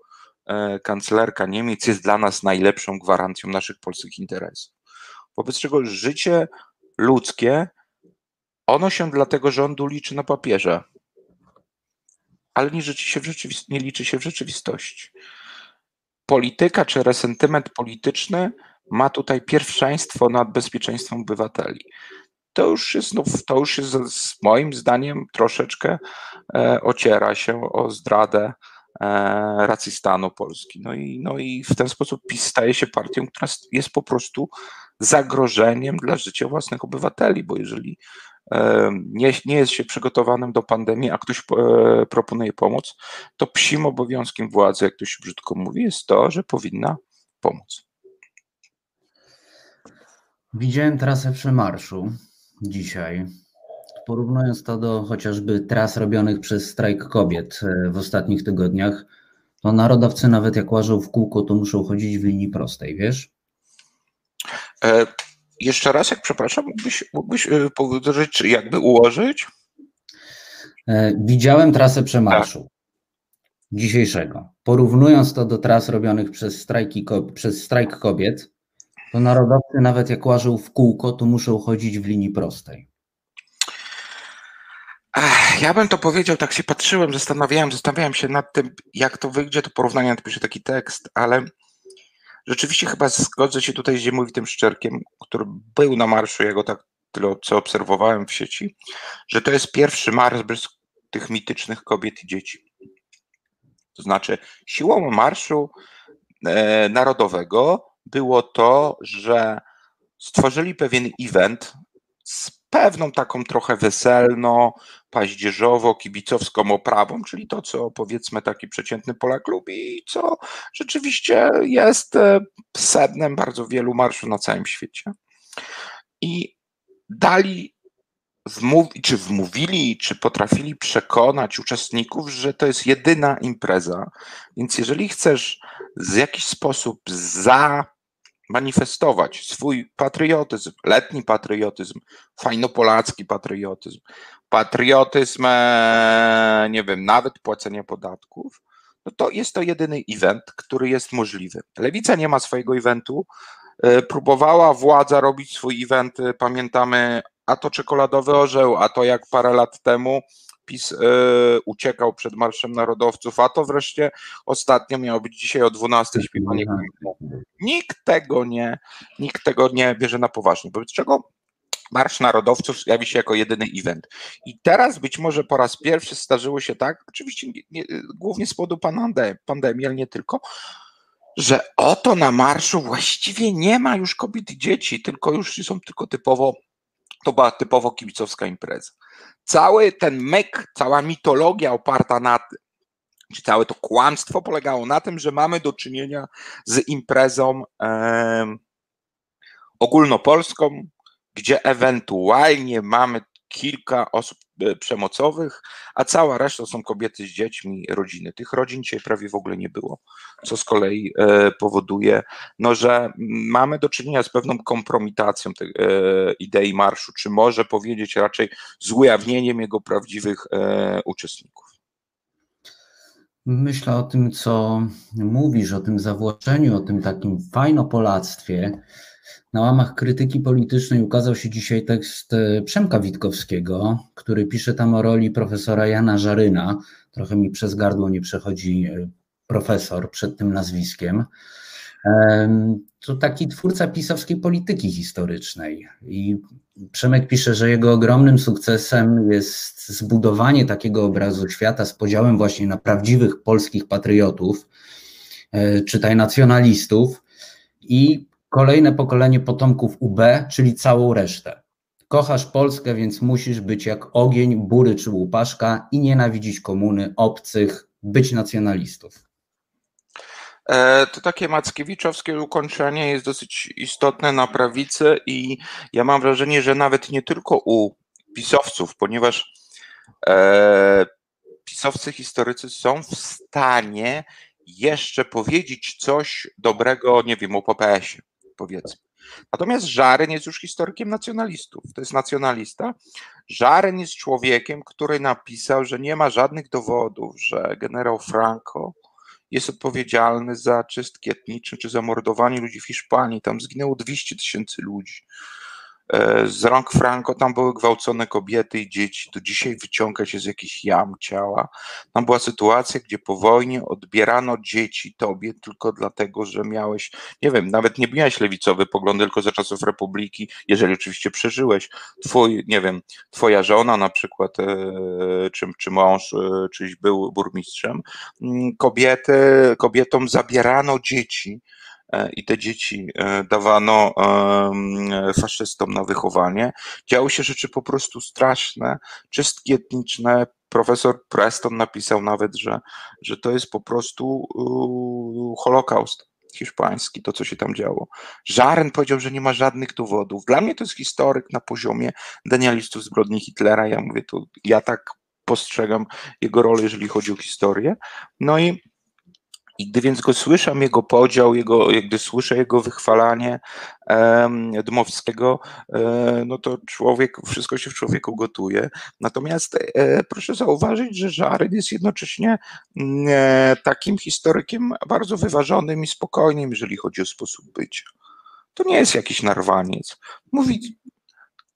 e, kanclerka Niemiec jest dla nas najlepszą gwarancją naszych polskich interesów. Wobec czego życie ludzkie, ono się dla tego rządu liczy na papierze, ale nie, się nie liczy się w rzeczywistości. polityka czy resentyment polityczny ma tutaj pierwszeństwo nad bezpieczeństwem obywateli. To już jest, no, to już jest moim zdaniem troszeczkę e, ociera się o zdradę e, racji stanu Polski. No i, no i w ten sposób PiS staje się partią, która jest po prostu zagrożeniem dla życia własnych obywateli, bo jeżeli nie, nie jest się przygotowanym do pandemii, a ktoś e, proponuje pomoc, to psim obowiązkiem władzy, jak to się brzydko mówi, jest to, że powinna pomóc. Widziałem trasę przemarszu dzisiaj. Porównując to do chociażby tras robionych przez strajk kobiet e, w ostatnich tygodniach, to narodowcy nawet jak łażą w kółko, to muszą chodzić w linii prostej, wiesz? E, jeszcze raz, jak przepraszam, mógłbyś, mógłbyś e, powtórzyć, jakby ułożyć? E, widziałem trasę przemarszu tak. dzisiejszego. Porównując to do tras robionych przez, strajki, przez strajk kobiet, to narodowcy nawet jak łażą w kółko, to muszą chodzić w linii prostej. Ja bym to powiedział, tak się patrzyłem, zastanawiałem, zastanawiałem się nad tym, jak to wyjdzie, to porównanie, napiszę taki tekst, ale Rzeczywiście chyba zgodzę się tutaj z Ziemowitym Szczerkiem, który był na marszu, ja go tak tyle co obserwowałem w sieci, że to jest pierwszy marsz bez tych mitycznych kobiet i dzieci. To znaczy, siłą marszu e, narodowego było to, że stworzyli pewien event z pewną taką trochę weselno, paździerzowo, kibicowską oprawą, czyli to, co powiedzmy taki przeciętny Polak lubi i co rzeczywiście jest e, sednem bardzo wielu marszów na całym świecie. I dali czy wmówili, czy potrafili przekonać uczestników, że to jest jedyna impreza. Więc jeżeli chcesz w jakiś sposób za manifestować swój patriotyzm, letni patriotyzm, fajnopolacki patriotyzm, patriotyzm, e, nie wiem, nawet płacenia podatków, no to jest to jedyny event, który jest możliwy. Lewica nie ma swojego eventu. E, próbowała władza robić swój event, e, pamiętamy, a to czekoladowy orzeł, a to jak parę lat temu PiS y, uciekał przed Marszem Narodowców, a to wreszcie ostatnio miało być dzisiaj o 12 śpiewanie Nikt tego nie, nikt tego nie bierze na poważnie. Wobec czego Marsz Narodowców jawi się jako jedyny event. I teraz być może po raz pierwszy zdarzyło się tak, oczywiście nie, nie, głównie z powodu pandemii, ale nie tylko, że oto na marszu właściwie nie ma już kobiet i dzieci, tylko już są tylko typowo, to była typowo kibicowska impreza cały ten myk, cała mitologia oparta na tym, czy całe to kłamstwo polegało na tym, że mamy do czynienia z imprezą e, ogólnopolską, gdzie ewentualnie mamy kilka osób e, przemocowych, a cała reszta są kobiety z dziećmi, rodziny. Tych rodzin dzisiaj prawie w ogóle nie było, co z kolei e, powoduje, no, że mamy do czynienia z pewną kompromitacją tej e, idei marszu, czy może powiedzieć raczej z ujawnieniem jego prawdziwych uczestników. Myślę o tym, co mówisz, o tym zawłaszczeniu, o tym takim fajnopolactwie, na łamach krytyki politycznej ukazał się dzisiaj tekst e, Przemka Witkowskiego, który pisze tam o roli profesora Jana Żaryna. Trochę mi przez gardło nie przechodzi e, profesor przed tym nazwiskiem. To taki twórca pisowskiej polityki historycznej. I Przemek pisze, że jego ogromnym sukcesem jest zbudowanie takiego obrazu świata z podziałem właśnie na prawdziwych polskich patriotów, e, czytaj nacjonalistów, i kolejne pokolenie potomków UB, czyli całą resztę. Kochasz Polskę, więc musisz być jak ogień, bury czy łupaszka i nienawidzić komuny, obcych, być nacjonalistów. E, to takie Mackiewiczowskie ukończenie jest dosyć istotne na prawicy i ja mam wrażenie, że nawet nie tylko u pisowców, ponieważ e, pisowcy historycy są w stanie jeszcze powiedzieć coś dobrego, nie wiem, o PPS-ie powiedzmy. Natomiast Żaryn jest już historykiem nacjonalistów. To jest nacjonalista. Żaryn jest człowiekiem, który napisał, że nie ma żadnych dowodów, że generał Franco jest odpowiedzialny za czystki etniczne czy zamordowanie ludzi w Hiszpanii. Tam zginęło 200 tysięcy ludzi. E, z rąk Franco tam były gwałcone kobiety i dzieci. Do dzisiaj wyciąga się z jakichś jam ciała. Tam była sytuacja, gdzie po wojnie odbierano dzieci tobie tylko dlatego, że miałeś, nie wiem, nawet nie miałeś lewicowy poglądy, tylko za czasów Republiki, jeżeli oczywiście przeżyłeś. Twój, nie wiem, twoja żona na przykład, e, czy, czy mąż, e, czyś był burmistrzem, mm, kobiety, kobietom zabierano dzieci i te dzieci e, dawano faszystom na wychowanie. Działy się rzeczy po prostu straszne, czystki etniczne. Profesor Preston napisał nawet, że, że to jest po prostu Holokaust hiszpański, to co się tam działo. Żaren powiedział, że nie ma żadnych dowodów. Dla mnie to jest historyk na poziomie denialistów zbrodni Hitlera. Ja mówię, to ja tak postrzegam jego rolę, jeżeli chodzi o historię. No i i gdy więc go słyszę, jego podział, jego, gdy słyszę jego wychwalanie um, Dmowskiego, e, no to człowiek, wszystko się w człowieku gotuje. Natomiast e, proszę zauważyć, że Żaryn jest jednocześnie mm, e, takim historykiem bardzo wyważonym i spokojnym, jeżeli chodzi o sposób bycia. To nie jest jakiś narwaniec. Mówi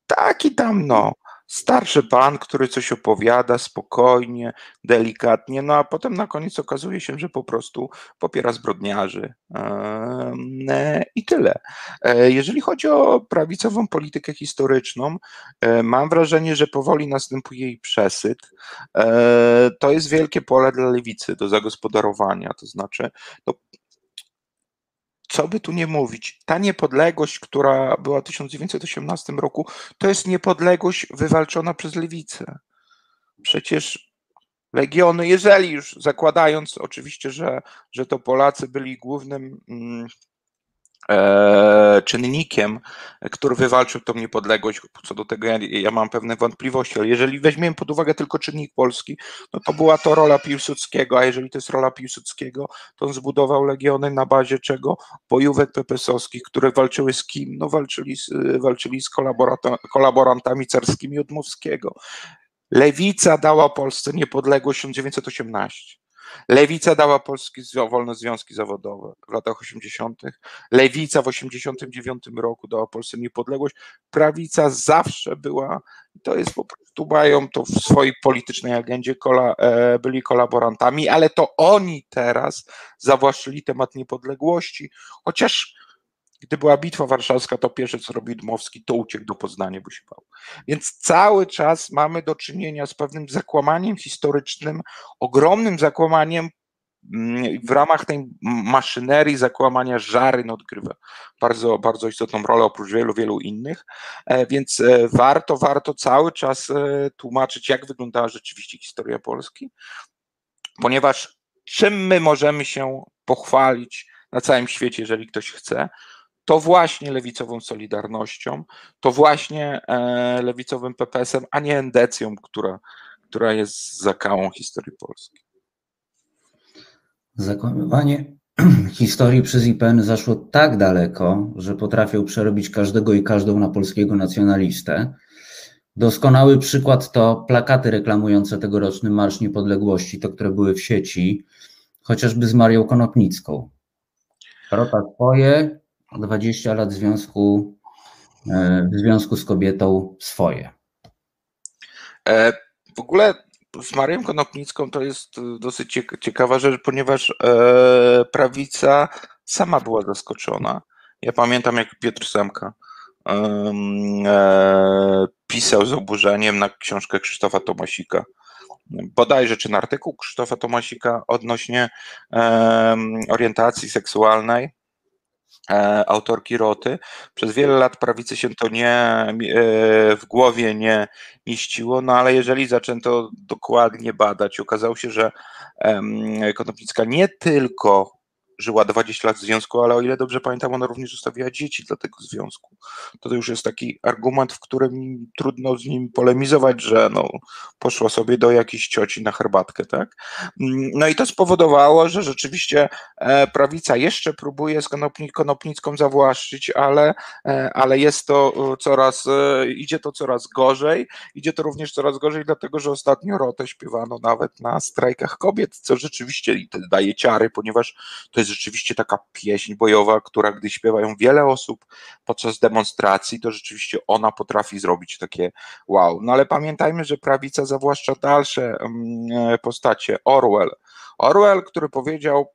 taki tam, no, starszy pan, który coś opowiada spokojnie, delikatnie, no a potem na koniec okazuje się, że po prostu popiera zbrodniarzy. E, I tyle. E, jeżeli chodzi o prawicową politykę historyczną, e, mam wrażenie, że powoli następuje jej przesyt. To jest wielkie pole dla lewicy do zagospodarowania, to znaczy, no, co by tu nie mówić, ta niepodległość, która była w 1918 roku, to jest niepodległość wywalczona przez lewicę. Przecież legiony, jeżeli już zakładając oczywiście, że, że to Polacy byli głównym mm, czynnikiem, który wywalczył tą niepodległość. Co do tego ja, ja, mam pewne wątpliwości, ale jeżeli weźmiemy pod uwagę tylko czynnik polski, no to była to rola Piłsudskiego, a jeżeli to jest rola Piłsudskiego, to on zbudował legiony na bazie czego? Bojówek pepesowskich, które walczyły z kim? No walczyli z, walczyli z kolaborantami carskimi od Mowskiego. Lewica dała Polsce niepodległość w 1918. Lewica dała Polski wolne związki zawodowe w latach 80. Lewica w 89 roku dała Polsce niepodległość. Prawica zawsze była, to jest po prostu, mają to w swojej politycznej agendzie, kola, e, byli kolaborantami, ale to oni teraz zawłaszczyli temat niepodległości, chociaż gdy była bitwa warszawska, to pierwsze co robił Dmowski, to uciekł do Poznania, bo się bał. Więc cały czas mamy do czynienia z pewnym zakłamaniem historycznym, ogromnym zakłamaniem mm, w ramach tej maszynerii zakłamania Żaryn odgrywa bardzo, bardzo istotną rolę oprócz wielu, wielu innych, e, więc e, warto, warto cały czas e, tłumaczyć, jak wyglądała rzeczywiście historia Polski, ponieważ czym my możemy się pochwalić na całym świecie, jeżeli ktoś chce, to właśnie lewicową Solidarnością, to właśnie e, lewicowym PPS-em, a nie endecją, która, która jest zakałą historii Polski. Zakłamywanie historii przez IPN zaszło tak daleko, że potrafią przerobić każdego i każdą na polskiego nacjonalistę. Doskonały przykład to plakaty reklamujące tegoroczny Marsz Niepodległości, to które były w sieci, chociażby z Marią Konopnicką. Rota swoje, 20 lat związku, e, w związku z kobietą swoje. E, w ogóle z Marią Konopnicką to jest dosyć ciekawa rzecz, ponieważ e, prawica sama była zaskoczona. Ja pamiętam, jak Piotr Semka pisał z oburzeniem na książkę Krzysztofa Tomasika bodajże czy na artykuł Krzysztofa Tomasika odnośnie orientacji seksualnej E, autorki Roty. Przez wiele lat prawicy się to nie e, w głowie nie mieściło, no ale jeżeli zaczęto dokładnie badać, okazało się, że Konopnicka nie tylko żyła 20 lat w związku, ale o ile dobrze pamiętam, ona również zostawiła dzieci dla tego związku. To, to już jest taki argument, w którym trudno z nim polemizować, że no, poszła sobie do jakiejś cioci na herbatkę, tak? No i to spowodowało, że rzeczywiście e, prawica jeszcze próbuje z Konopnicką zawłaszczyć, ale, e, ale jest to coraz, e, idzie to coraz gorzej. Idzie to również coraz gorzej, dlatego że ostatnio Rotę śpiewano nawet na strajkach kobiet, co rzeczywiście daje ciary, ponieważ to jest jest rzeczywiście taka pieśń bojowa, która gdy śpiewają wiele osób podczas demonstracji, to rzeczywiście ona potrafi zrobić takie wow. No ale pamiętajmy, że prawica zawłaszcza dalsze mm, postacie. Orwell. Orwell, który powiedział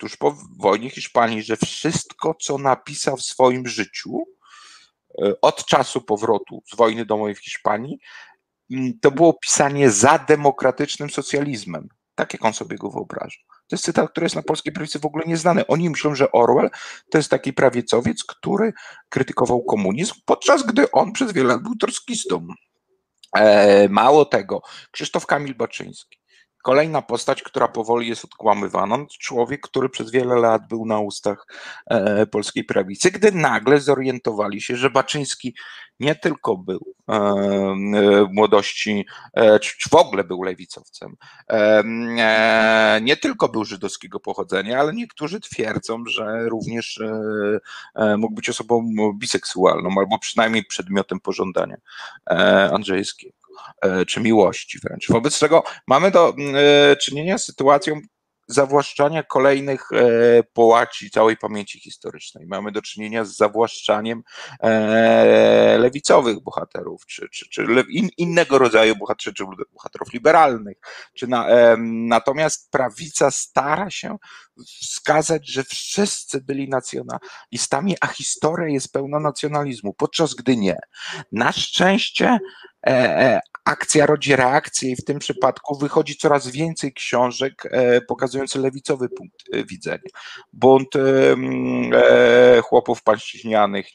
tuż po wojnie Hiszpanii, że wszystko, co napisał w swoim życiu, e, od czasu powrotu z wojny domowej w Hiszpanii, mm, to było pisanie za demokratycznym socjalizmem. Tak jak on sobie go wyobraża. To jest cytat, który jest na polskiej prawicy w ogóle nieznany. Oni myślą, że Orwell to jest taki prawicowiec, który krytykował komunizm, podczas gdy on przez wiele lat był troskistą. E, mało tego, Krzysztof Kamil Baczyński Kolejna postać, która powoli jest odkłamywana, to człowiek, który przez wiele lat był na ustach e, polskiej prawicy, gdy nagle zorientowali się, że Baczyński nie tylko był e, w młodości, e, czy w ogóle był lewicowcem, nie tylko był żydowskiego pochodzenia, ale niektórzy twierdzą, że również mógł być osobą biseksualną, albo przynajmniej przedmiotem pożądania Andrzejskiego. E, czy miłości wręcz. Wobec czego mamy do e, czynienia z sytuacją zawłaszczania kolejnych e, połaci całej pamięci historycznej. Mamy do czynienia z zawłaszczaniem lewicowych bohaterów, czy, czy, czy innego rodzaju bohaterów, czy bohaterów liberalnych. Czy na, natomiast prawica stara się wskazać, że wszyscy byli nacjonalistami, a historia jest pełna nacjonalizmu, podczas gdy nie. Na szczęście akcja rodzi reakcję i w tym przypadku wychodzi coraz więcej książek e, pokazujących lewicowy punkt e, widzenia. Bunt e, chłopów pańszczyźnianych,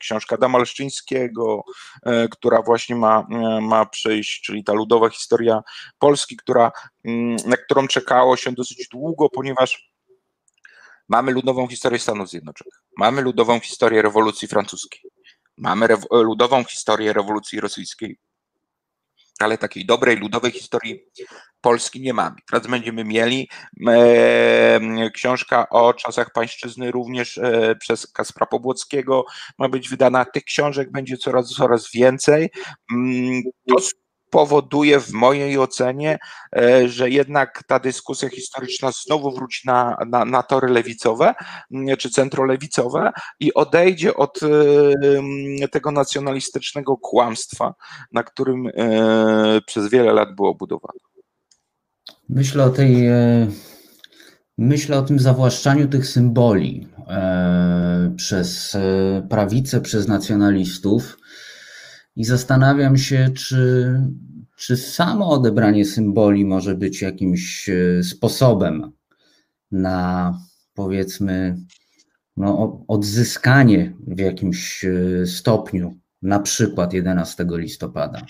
książka Damalszczyńskiego, która właśnie ma, ma przyjść, czyli ta ludowa historia Polski, która, na którą czekało się dosyć długo, ponieważ mamy ludową historię Stanów Zjednoczonych, mamy ludową historię rewolucji francuskiej, mamy ludową historię rewolucji rosyjskiej, ale takiej dobrej, ludowej historii Polski nie mamy. Teraz będziemy mieli e, książka o czasach pańszczyzny również e, przez Kaspra Pobłockiego ma być wydana. Tych książek będzie coraz, coraz więcej. Mm, to powoduje w mojej ocenie, e, że jednak ta dyskusja historyczna znowu wróci na, na, na tory lewicowe czy centrolewicowe i odejdzie od e, tego nacjonalistycznego kłamstwa, na którym e, przez wiele lat było budowane. Myślę o tej Myślę o tym zawłaszczaniu tych symboli przez prawicę, przez nacjonalistów. I zastanawiam się, czy, czy samo odebranie symboli może być jakimś e, sposobem na powiedzmy no, odzyskanie w jakimś e, stopniu, na przykład 11 listopada.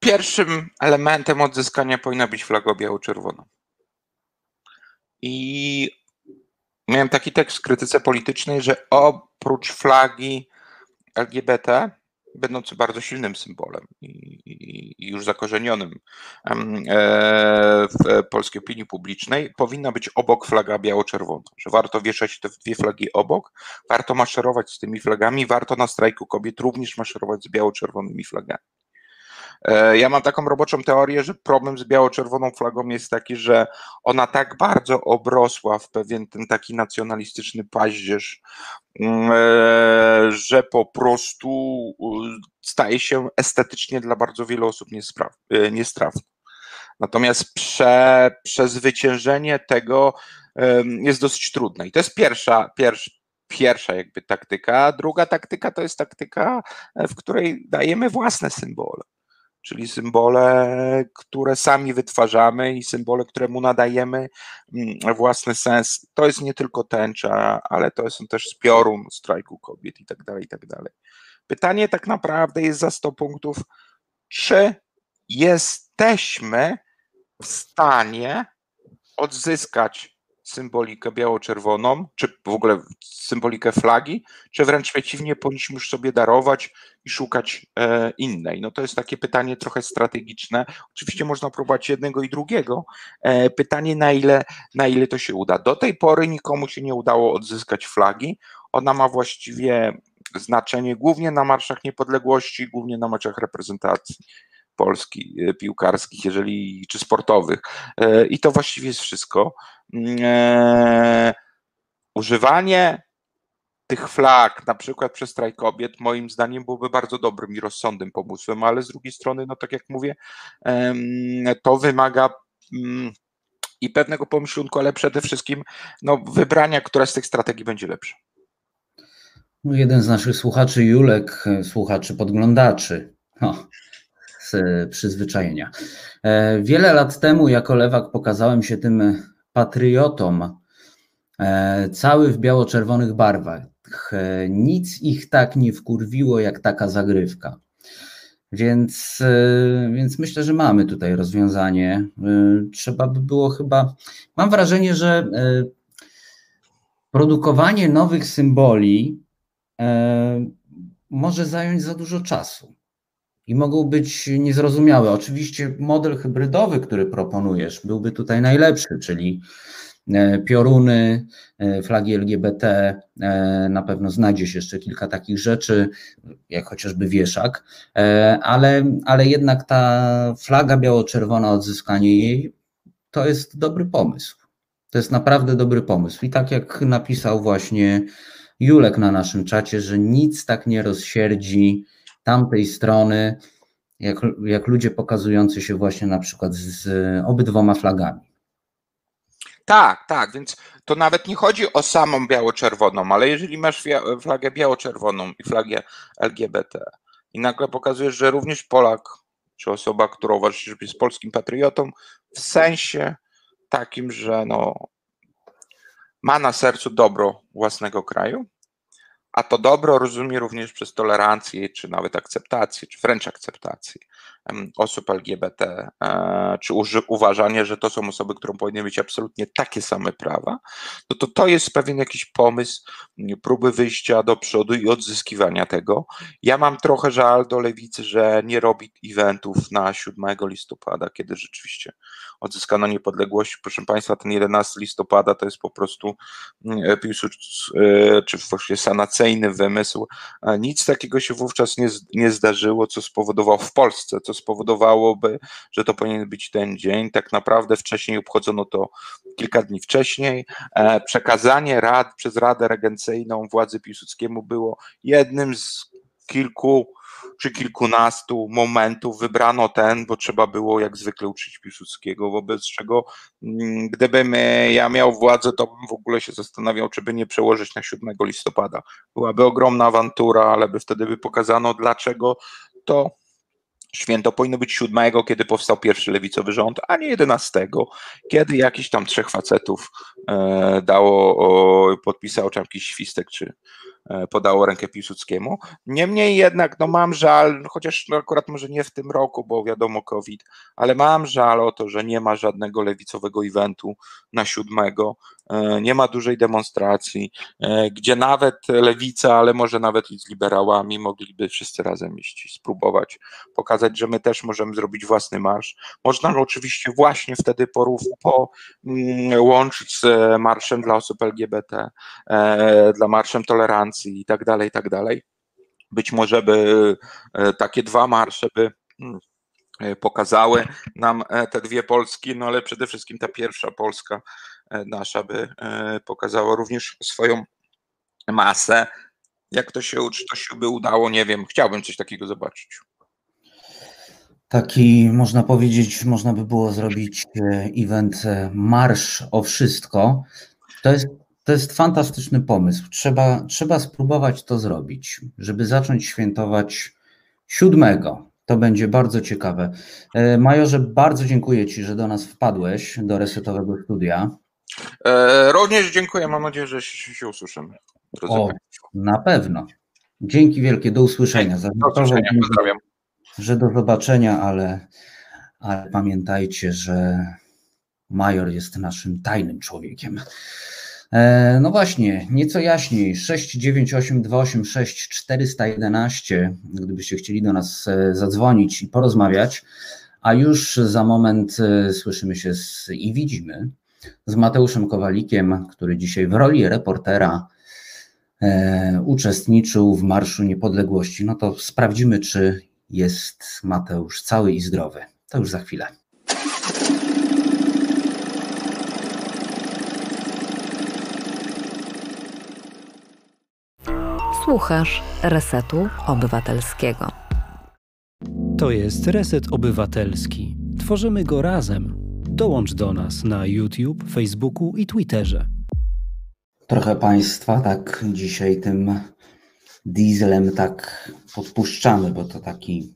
Pierwszym elementem odzyskania powinna być flaga biało-czerwona. I miałem taki tekst w krytyce politycznej, że oprócz flagi LGBT, będący bardzo silnym symbolem i, i, i już zakorzenionym e, w polskiej opinii publicznej, powinna być obok flaga biało-czerwona, że warto wieszać te dwie flagi obok, warto maszerować z tymi flagami, warto na strajku kobiet również maszerować z biało-czerwonymi flagami. E, ja mam taką roboczą teorię, że problem z biało-czerwoną flagą jest taki, że ona tak bardzo obrosła w pewien ten taki nacjonalistyczny paździerz, mm, e, że po prostu staje się estetycznie dla bardzo wielu osób e, niestrawna. Natomiast prze, przezwyciężenie tego jest dosyć trudne. I to jest pierwsza, pierwsza, pierwsza jakby taktyka. Druga taktyka to jest taktyka, w której dajemy własne symbole czyli symbole, które sami wytwarzamy i symbole, któremu nadajemy mm, własny sens. To jest nie tylko tęcza, ale to są też spiorun strajku kobiet i tak dalej, i tak dalej. Pytanie tak naprawdę jest za 100 punktów, czy jesteśmy w stanie odzyskać symbolikę biało-czerwoną, czy w ogóle symbolikę flagi, czy wręcz przeciwnie, powinniśmy już sobie darować i szukać e, innej? No to jest takie pytanie trochę strategiczne. Oczywiście można próbować jednego i drugiego. E, pytanie, na ile, na ile to się uda. Do tej pory nikomu się nie udało odzyskać flagi. Ona ma właściwie znaczenie głównie na marszach niepodległości, głównie na marszach reprezentacji Polski piłkarskich, jeżeli czy sportowych. I to właściwie jest wszystko. Mm, używanie tych flag, na przykład przez straj kobiet, moim zdaniem byłoby bardzo dobrym i rozsądnym pomysłem, ale z drugiej strony, no tak jak mówię, to wymaga mm, i pewnego pomyślunku, ale przede wszystkim no, wybrania, która z tych strategii będzie lepsza. No, jeden z naszych słuchaczy, Julek, słuchaczy podglądaczy, przyzwyczajenia. E, wiele lat temu jako lewak pokazałem się tym patriotom, e, cały w biało-czerwonych barwach. E, nic ich tak nie wkurwiło jak taka zagrywka. Więc, więc myślę, że mamy tutaj rozwiązanie. Trzeba by było chyba. Mam wrażenie, że produkowanie nowych symboli może zająć za dużo czasu i mogą być niezrozumiałe. Oczywiście model hybrydowy, który proponujesz, byłby tutaj najlepszy, czyli E, pioruny, e, flagi LGBT, e, na pewno znajdzie się jeszcze kilka takich rzeczy, jak chociażby wieszak, ale, ale jednak ta flaga biało-czerwona, odzyskanie jej, to jest dobry pomysł. To jest naprawdę dobry pomysł. I tak jak napisał właśnie Julek na naszym czacie, że nic tak nie rozsierdzi tamtej strony, jak, jak ludzie pokazujący się właśnie na przykład z obydwoma flagami. Tak, tak, więc to nawet nie chodzi o samą biało-czerwoną, ale jeżeli masz flagę biało-czerwoną i flagę LGBT i nagle pokazujesz, że również Polak, czy osoba, którą uważasz, że jest polskim patriotą, w sensie takim, że no, ma na sercu dobro własnego kraju, a to dobro rozumie również przez tolerancję, czy nawet akceptację, czy wręcz akceptację osób LGBT, e, czy uważanie, że to są osoby, które powinny mieć absolutnie takie same prawa, no to to jest pewien jakiś pomysł próby wyjścia do przodu i odzyskiwania tego. Ja mam trochę żal do lewicy, że nie robi eventów na 7 listopada, kiedy rzeczywiście odzyskano niepodległość. Proszę Państwa, ten 11 listopada to jest po prostu e, czy właściwie sanacyjny wymysł. Nic takiego się wówczas nie, nie zdarzyło, co spowodowało w Polsce, co spowodowałoby, że to powinien być ten dzień. Tak naprawdę wcześniej obchodzono to kilka dni wcześniej. E, przekazanie rad przez Radę Regencyjną władzy Piłsudskiemu było jednym z kilku czy kilkunastu momentów wybrano ten, bo trzeba było jak zwykle uczyć Piłsudskiego, wobec czego mm, gdybym ja miał władzę, to bym w ogóle się zastanawiał, czy by nie przełożyć na 7 listopada. Byłaby ogromna awantura, ale by wtedy by pokazano, dlaczego to Święto powinno być siódmego, kiedy powstał pierwszy lewicowy rząd, a nie jedenastego, kiedy jakiś tam trzech facetów e, dało, o, podpisało czy jakiś świstek, czy, E, podało rękę Piłsudskiemu. Niemniej jednak no mam żal, chociaż no akurat może nie w tym roku, bo wiadomo COVID, ale mam żal o to, że nie ma żadnego lewicowego eventu na siódmego, nie ma dużej demonstracji, e, gdzie nawet lewica, ale może nawet i z liberałami mogliby wszyscy razem iść spróbować pokazać, że my też możemy zrobić własny marsz. Można oczywiście właśnie wtedy porów, po, mm, łączyć z marszem dla osób LGBT, dla marszem tolerancji, i tak dalej, i tak dalej. Być może by e, takie dwa marsze by mm, e, pokazały nam e, te dwie Polski, no ale przede wszystkim ta pierwsza Polska nasza by pokazała również swoją masę. Jak to się, czy to się by udało, nie wiem, chciałbym coś takiego zobaczyć. Taki, można powiedzieć, można by było zrobić event Marsz o Wszystko. To jest to jest fantastyczny pomysł. Trzeba, trzeba spróbować to zrobić, żeby zacząć świętować siódmego. To będzie bardzo ciekawe. E, Majorze, bardzo dziękuję Ci, że do nas wpadłeś, do resetowego studia. E, również dziękuję. Mam nadzieję, że się, usłyszymy. O, na pewno. Dzięki wielkie, do usłyszenia. Do usłyszenia, pozdrawiam. Że do zobaczenia, ale, ale pamiętajcie, że Major jest naszym tajnym człowiekiem. E, no właśnie, nieco jaśniej, 698 411, gdybyście chcieli do nas e, zadzwonić i porozmawiać, a już za moment e, słyszymy się z, i widzimy z Mateuszem Kowalikiem, który dzisiaj w roli reportera e, uczestniczył w Marszu Niepodległości. No to sprawdzimy, czy jest Mateusz cały i zdrowy. To już za chwilę. Słuchasz Resetu Obywatelskiego. To jest Reset Obywatelski. Tworzymy go razem. Dołącz do nas na YouTube, Facebooku i Twitterze. Trochę Państwa tak dzisiaj tym dieselem tak podpuszczamy, bo to taki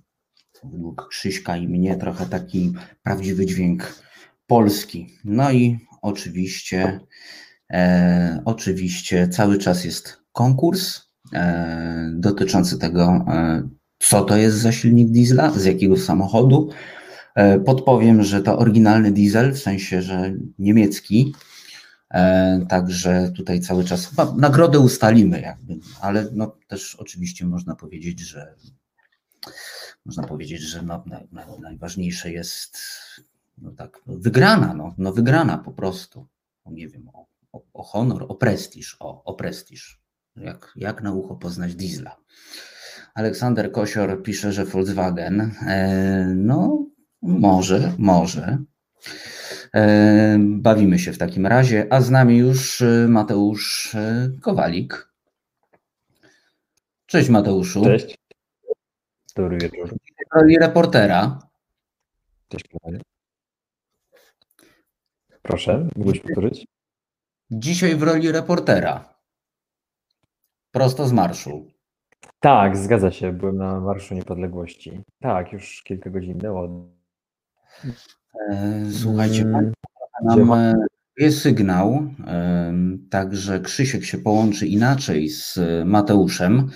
według Krzyśka i mnie trochę taki prawdziwy dźwięk polski. No i oczywiście, e, oczywiście cały czas jest konkurs e, dotyczący tego, e, co to jest za silnik diesla, z jakiego samochodu. E, podpowiem, że to oryginalny diesel, w sensie, że niemiecki. E, także tutaj cały czas chyba nagrodę ustalimy, jakby, ale no też oczywiście można powiedzieć, że można powiedzieć, że no, najważniejsze jest no tak, wygrana, no, no wygrana po prostu. nie wiem, o, o, o honor, o prestiż, o, o prestiż. Jak, jak na ucho poznać diesla. Aleksander Kosior pisze, że Volkswagen. E, no, może, może. E, bawimy się w takim razie, a z nami już e, Mateusz Kowalik. Cześć Mateuszu. Cześć. Dobry wieczór. Roli reportera. Cześć. Proszę, mógłbyś powtórzyć? Dzisiaj w roli reportera. Prosto z marszu. Tak, zgadza się. Byłem na Marszu Niepodległości. Tak, już kilka godzin minęło. E, słuchajcie, mm, nam e, jest sygnał, także Krzysiek się połączy inaczej z Mateuszem.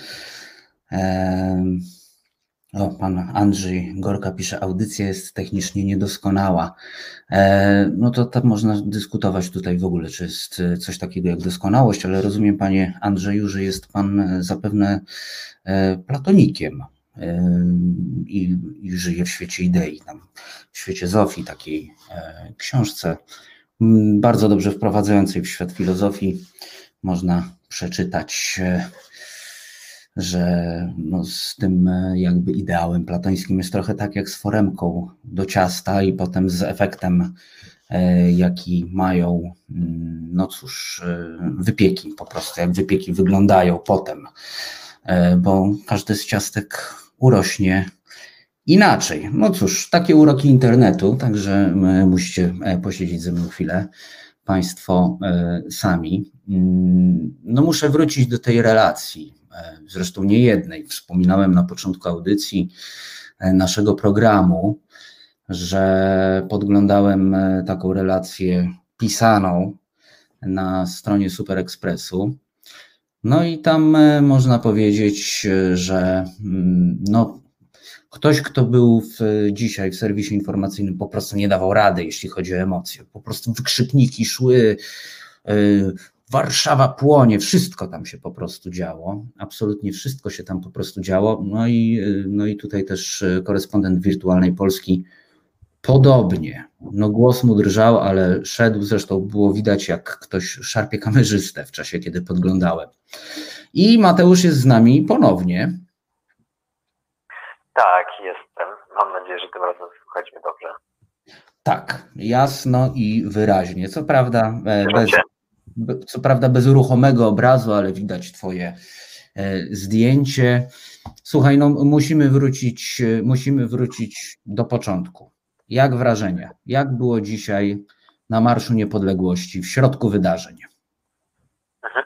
O, pan Andrzej Gorka pisze, audycja jest technicznie niedoskonała. E, no to tak można dyskutować tutaj w ogóle, czy jest coś takiego jak doskonałość, ale rozumiem, panie Andrzeju, że jest pan zapewne e, platonikiem e, i, i żyje w świecie idei, tam, w świecie Zofii, takiej książce bardzo dobrze wprowadzającej w świat filozofii. Można przeczytać że no z tym e, jakby ideałem platońskim jest trochę tak jak z foremką do ciasta i potem z efektem, e, jaki mają, mm, no cóż, e, wypieki po prostu, jak wypieki wyglądają potem, bo każdy z ciastek urośnie inaczej. No cóż, takie uroki internetu, także musicie posiedzieć ze mną chwilę. Państwo sami. Mm, no muszę wrócić do tej relacji E, zresztą nie jednej. Wspominałem na początku audycji e, naszego programu, że podglądałem e, taką relację pisaną na stronie Super Expressu. No i tam można powiedzieć, że mm, no, ktoś, kto był w, dzisiaj w serwisie informacyjnym, po prostu nie dawał rady, jeśli chodzi o emocje. Po prostu wykrzykniki szły, Warszawa płonie, wszystko tam się po prostu działo, absolutnie wszystko się tam po prostu działo. No i, no i tutaj też e, korespondent wirtualnej Polski podobnie. No głos mu drżał, ale szedł, zresztą było widać, jak ktoś szarpie kamerzystę w czasie, kiedy podglądałem. I Mateusz jest z nami ponownie. Tak, jestem. Mam nadzieję, że tym razem słychać mnie dobrze. Tak, jasno i wyraźnie. Co prawda e, bez, co prawda bez ruchomego obrazu, ale widać Twoje e, zdjęcie. Słuchaj, no musimy wrócić, e, musimy wrócić do początku. Jak wrażenie? Jak było dzisiaj na Marszu Niepodległości, w środku wydarzeń? Mhm.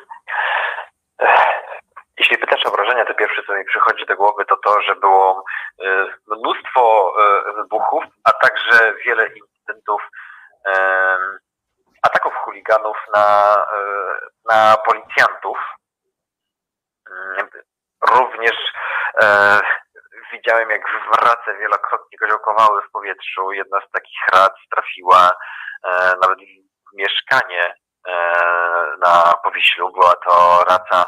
Jeśli pytasz o wrażenia, to pierwsze, co mi przychodzi do głowy, to to, że było e, mnóstwo wybuchów, a także wiele incydentów ataków chuliganów na, e, na policjantów. Mm, również e, widziałem, jak wrace wielokrotnie koziołkowały w powietrzu. Jedna z takich rac trafiła e, nawet w mieszkanie e, na Powiślu. Była to raca,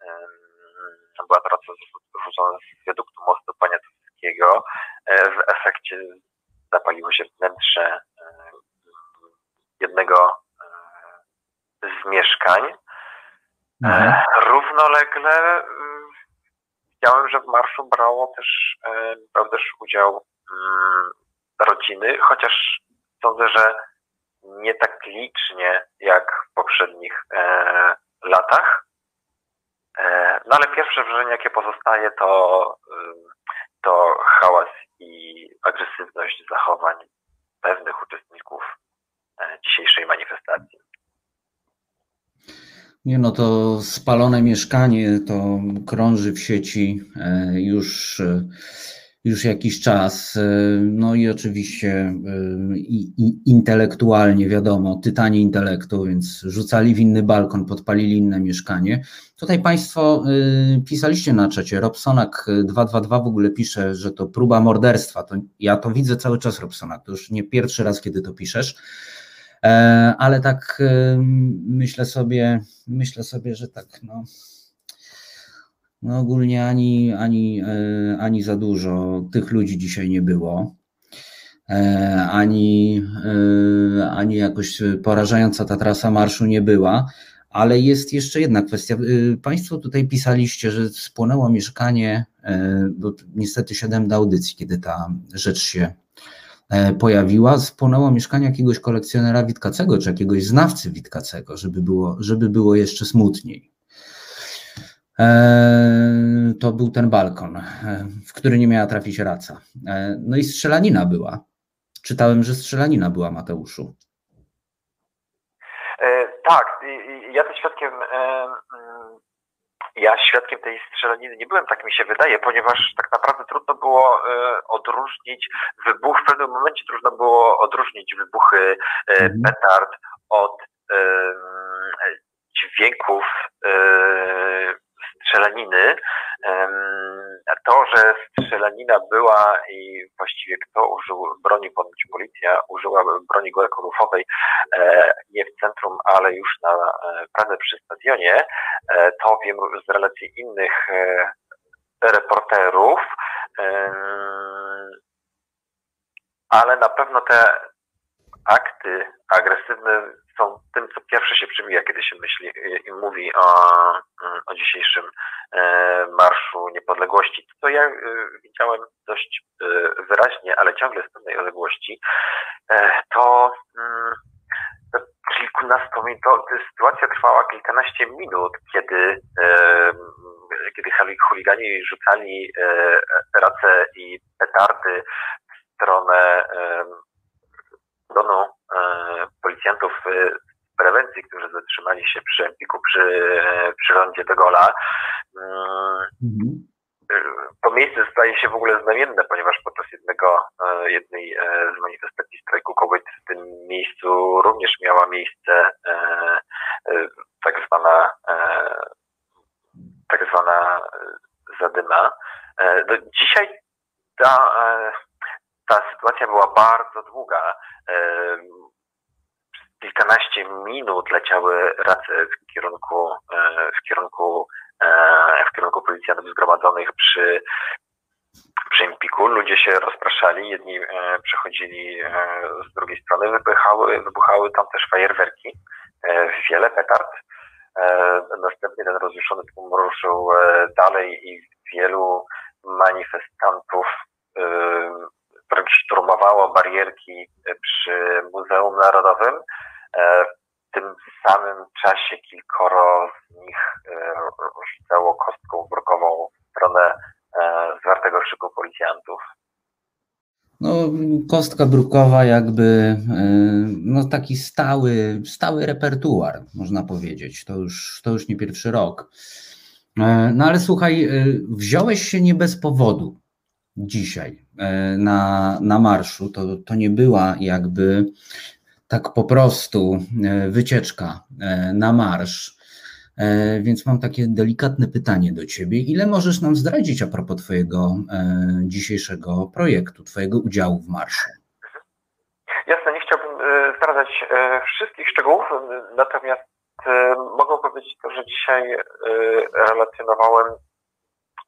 e, była to raca rzucona z wiaduktu mostu Poniatowskiego. E, w efekcie zapaliło się wnętrze jednego z mieszkań. Mhm. E, równolegle widziałem, że w marszu brało też, brał też udział mm, rodziny, chociaż sądzę, że nie tak licznie jak w poprzednich latach. No ale pierwsze wrażenie, jakie pozostaje, to, to hałas i agresywność zachowań pewnych uczestników dzisiejszej manifestacji. Nie no, to spalone mieszkanie to krąży w sieci e, już, e, już jakiś czas. E, no i oczywiście i, i intelektualnie wiadomo, tytanie intelektu, więc rzucali w inny balkon, podpalili inne mieszkanie. Tutaj Państwo pisaliście na czacie, Robsonak 222 w ogóle pisze, że to próba morderstwa. To ja to widzę cały czas, Robsonak, to już nie pierwszy raz, kiedy to piszesz. E, ale tak e, myślę sobie, myślę sobie, że tak, no, no ogólnie ani, ani, e, ani za dużo tych ludzi dzisiaj nie było. Ani, ani jakoś porażająca ta trasa marszu nie była, ale jest jeszcze jedna kwestia. Państwo tutaj pisaliście, że spłonęło mieszkanie, bo niestety siadłem do audycji, kiedy ta rzecz się pojawiła, spłonęło mieszkanie jakiegoś kolekcjonera Witkacego, czy jakiegoś znawcy Witkacego, żeby było, żeby było jeszcze smutniej. E, to był ten balkon, e, w który nie miała trafić raca. No i strzelanina była. Czytałem, że strzelanina była, Mateuszu. Tak, ja też świadkiem ja świadkiem tej strzelaniny nie byłem, tak mi się wydaje, ponieważ tak naprawdę trudno było e, odróżnić wybuch, w pewnym momencie trudno było odróżnić wybuchy e, mhm. petard od e, dźwięków strzelaniny. To, że strzelanina była i właściwie kto użył broni, ponoć policja użyła broni gorkorufowej nie w centrum, ale już na Pradze przy stadionie, to wiem z relacji innych reporterów, ale na pewno te akty agresywne są tym, co pierwsze się przybija, kiedy się myśli i mówi o, o dzisiejszym e, Marszu Niepodległości. To ja e, widziałem dość e, wyraźnie, ale ciągle z pewnej odległości, to, mm, to kilkunastu minut, to sytuacja trwała kilkanaście minut, kiedy kiedy chuligani rzucali race i petardy w stronę donu policjantów z prewencji, którzy zatrzymali się przy Empiku, przy, przy rondzie de Gola. Mhm. To miejsce staje się w ogóle znamienne, ponieważ podczas jednego, jednej z manifestacji strajku kobiet w tym miejscu również miała miejsce tak zwana tak zwana zadyma. Dzisiaj ta, ta sytuacja była bardzo długa kilkanaście minut leciały race w kierunku, e, w kierunku, e, w kierunku policjantów zgromadzonych przy, przy Empiku. Ludzie się rozpraszali, jedni e, przechodzili z drugiej strony, wybuchały, wybuchały tam też fajerwerki, wiele petard. Następnie ten rozjuszony tłum ruszył dalej i wielu manifestantów wręcz szturmowało barierki przy Muzeum Narodowym. E, w tym samym czasie kilkoro z nich e, rzucało kostką brukową w stronę e, zwartego szyku policjantów. No, kostka brukowa jakby no, taki stały, stały repertuar, można powiedzieć. To już, to już nie pierwszy rok. No ale słuchaj, wziąłeś się nie bez powodu dzisiaj na, na marszu. To, to nie była jakby tak po prostu e, wycieczka e, na marsz. E, więc mam takie delikatne pytanie do Ciebie. Ile możesz nam zdradzić a propos Twojego dzisiejszego projektu, Twojego udziału w marszu? Jasne, nie chciałbym zdradzać wszystkich szczegółów, natomiast mogę powiedzieć to, że dzisiaj relacjonowałem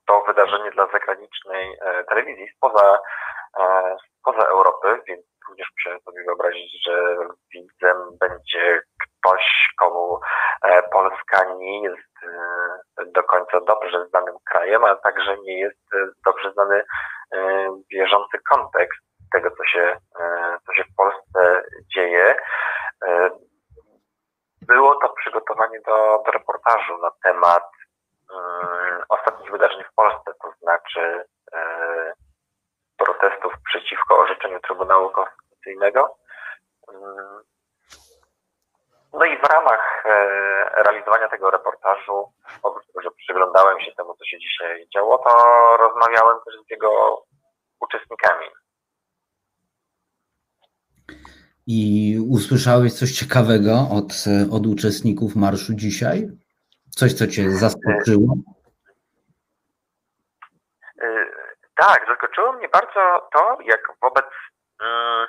to wydarzenie dla zagranicznej telewizji spoza, spoza Europy, więc również muszę sobie wyobrazić, że widzem będzie ktoś, komu e, Polska nie jest e, do końca dobrze znanym krajem, a także nie jest dobrze znany bieżący kontekst tego, co się, co się w Polsce dzieje. Było to przygotowanie do, do reportażu na temat ostatnich wydarzeń w Polsce, to znaczy protestów przeciwko orzeczeniu Trybunału Konstytucyjnego. No i w ramach e, realizowania tego reportażu, oprócz tego, że przyglądałem się temu, co się dzisiaj działo, to rozmawiałem też z jego uczestnikami. I usłyszałeś coś ciekawego od, od uczestników marszu dzisiaj? Coś, co cię zaskoczyło? E, tak, zaskoczyło mnie bardzo to, jak wobec mm,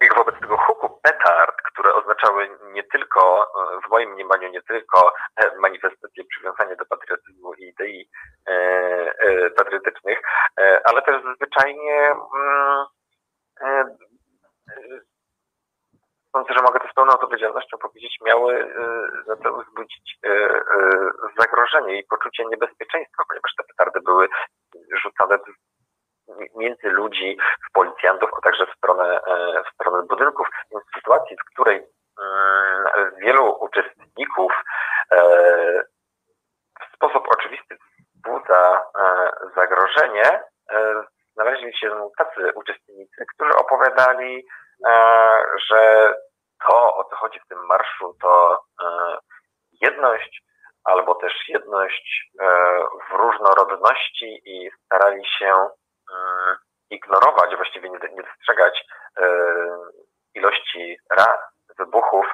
jak wobec tego huku petard, które oznaczały nie tylko, w moim mniemaniu, nie tylko manifestację przywiązania do patriotyzmu i idei patriotycznych, ale też zwyczajnie mm, sądzę, że mogę to z pełną odpowiedzialnością powiedzieć, miały e, za cel wzbudzić zagrożenie i poczucie niebezpieczeństwa, ponieważ te petardy były rzucane między ludzi, w policjantów, a także w stronę, w stronę budynków. Więc w sytuacji, w której mm, wielu uczestników w sposób oczywisty wzbudza zagrożenie, znaleźli się tacy uczestnicy, którzy opowiadali, że to, o co chodzi w tym marszu, to jedność, albo też jedność w różnorodności i starali się E, ignorować, właściwie nie, dostrzegać e, ilości ran, wybuchów,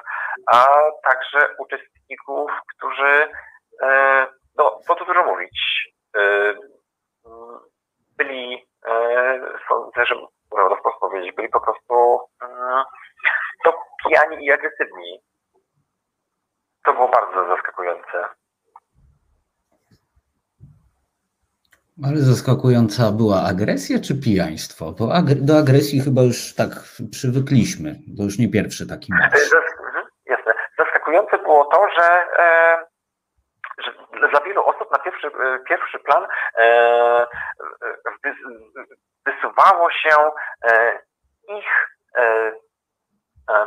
a także uczestników, którzy, e, no, po co dużo mówić, byli, sądzę, że można wprost powiedzieć, byli po prostu to pijani i agresywni. To było bardzo zaskakujące. Ale zaskakująca była agresja czy pijaństwo? Bo do agresji chyba już tak przywykliśmy. To już nie pierwszy taki marsz. Mhm. Zaskakujące było to, że, e, że dla wielu osób na pierwszy, e, pierwszy plan e, wysuwało się ich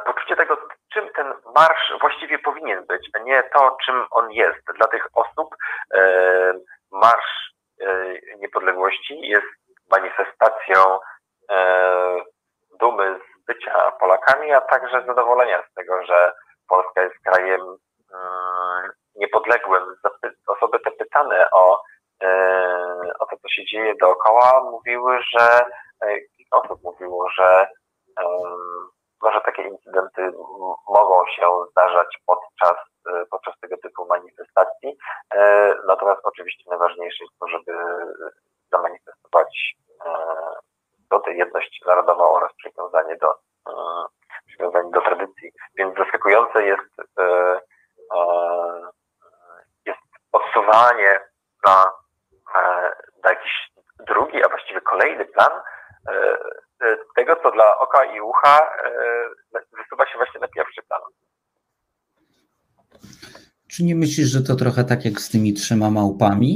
poczucie tego, czym ten marsz właściwie powinien być, nie to, czym on jest. Dla tych osób marsz E, niepodległości jest manifestacją e, dumy z bycia Polakami, a także zadowolenia z tego, że Polska jest krajem mm, niepodległym. Osoby te pytane o, e, o to, co się dzieje dookoła, mówiły, że kilka osób mówiło, że może takie incydenty mogą się zdarzać podczas, podczas tego typu manifestacji. Natomiast oczywiście najważniejsze jest to, żeby zamanifestować do tej jedność narodową oraz przywiązanie do, przywiązanie do tradycji. Więc zaskakujące jest, jest odsuwanie na, na jakiś drugi, a właściwie kolejny plan tego, co dla oka i ucha wysuwa się właśnie na pierwszy plan. Czy nie myślisz, że to trochę tak jak z tymi trzema małpami?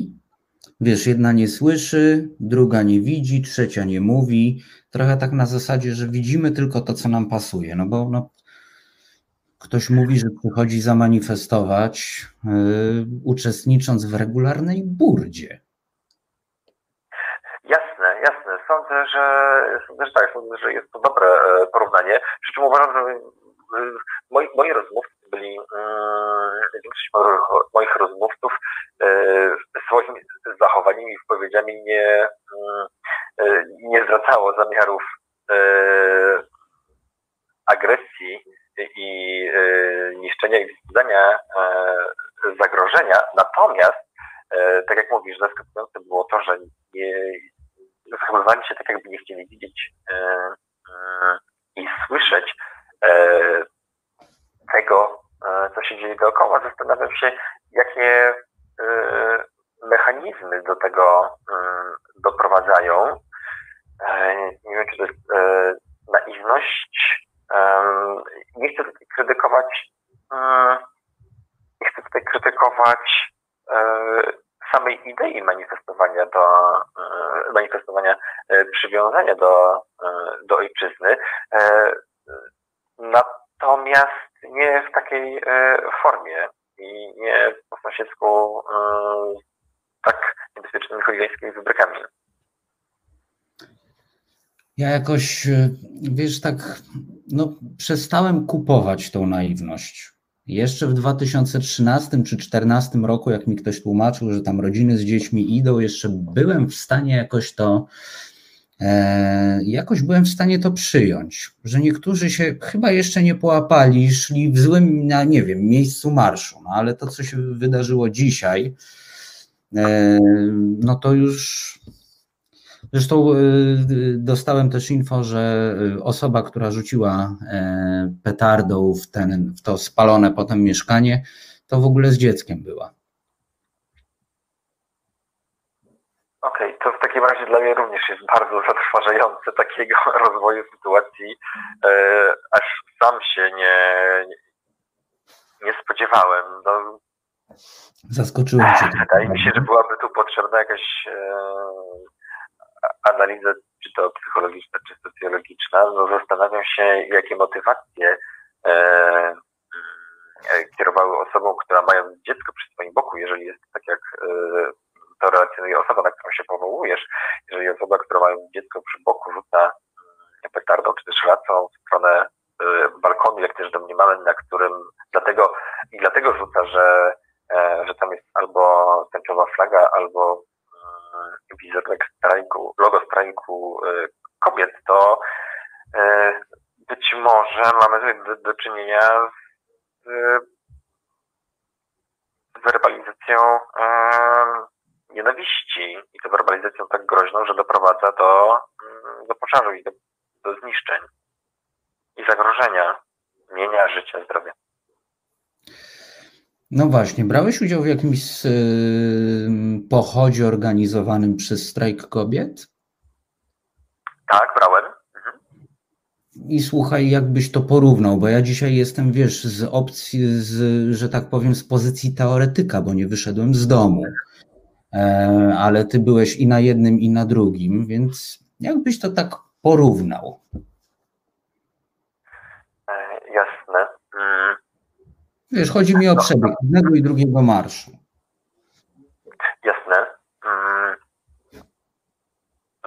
Wiesz, jedna nie słyszy, druga nie widzi, trzecia nie mówi. Trochę tak na zasadzie, że widzimy tylko to, co nam pasuje. No bo no, ktoś mówi, że przychodzi zamanifestować, yy, uczestnicząc w regularnej burdzie. Jasne, jasne. Sądzę, że, sądzę, że tak, sądzę, że jest to dobre e, porównanie. Przy czym uważam, że e, moi, moi rozmówcy byli, yy, większość moich rozmówców yy, swoimi zachowaniami i wypowiedziami nie, yy, nie zwracało zamiarów agresji i niszczenia i wzbudzania zagrożenia. Natomiast, tak jak mówisz, zaskakujące było to, że nie, zachowywali się tak, jakby nie chcieli widzieć i słyszeć tego, E, co się dzieje dookoła, zastanawiam się, jakie e, mechanizmy do tego mm, doprowadzają. E, nie wiem, czy to jest naiwność. Nie chcę tutaj krytykować, nie chcę tutaj krytykować samej idei manifestowania do manifestowania przywiązania do, do ojczyzny. Natomiast nie w takiej formie i nie po sąsiedzku tak niebezpiecznymi chuligańskimi wybrykami. Ja jakoś, e, wiesz, tak, no, przestałem kupować tą naiwność. Jeszcze w 2013 czy 2014 roku, jak mi ktoś tłumaczył, że tam rodziny z dziećmi idą, jeszcze byłem w stanie jakoś to, e, jakoś byłem w stanie to przyjąć, że niektórzy się chyba jeszcze nie połapali, szli w złym, na, nie wiem, miejscu marszu, no ale to, co się wydarzyło dzisiaj, e, no to już Zresztą y, dostałem też info, że osoba, która rzuciła e, petardą w, ten, w to spalone potem mieszkanie, to w ogóle z dzieckiem była. Okej, okay, to w takim razie dla mnie również jest bardzo zatrważające takiego rozwoju sytuacji, e, aż sam się nie, nie spodziewałem. No, Zaskoczyłem cię. Wydaje mi się, że byłaby tu potrzebna jakaś e, analizę, czy to psychologiczna, czy socjologiczna, no zastanawiam się, jakie motywacje e, e, kierowały osobą, która mając dziecko przy swoim boku, jeżeli jest tak jak e, to relacjonuje osoba, na którą się powołujesz, jeżeli osoba, która mając dziecko przy boku rzuca petardą, czy też racą w stronę e, balkonu, jak też domniemamy, na którym dlatego i dlatego rzuca, że, e, że tam jest albo tęczowa flaga, albo wizerunek strajku, logo strajku e, kobiet, to być może mamy do, do czynienia z werbalizacją nienawiści i to werbalizacją tak groźną, że doprowadza do, mm, do pożaru i do, do zniszczeń i zagrożenia mienia, życia, zdrowia. No właśnie, brałeś udział w jakimś yy, pochodzie organizowanym przez strajk kobiet? Tak, brałem. Mhm. I słuchaj, jakbyś to porównał, bo ja dzisiaj jestem, wiesz, z opcji, z, że tak powiem, z pozycji teoretyka, bo nie wyszedłem z domu. E, ale ty byłeś i na jednym, i na drugim, więc jakbyś to tak porównał? Wiesz, chodzi mi o przebieg jednego i drugiego marszu. Jasne. Mm.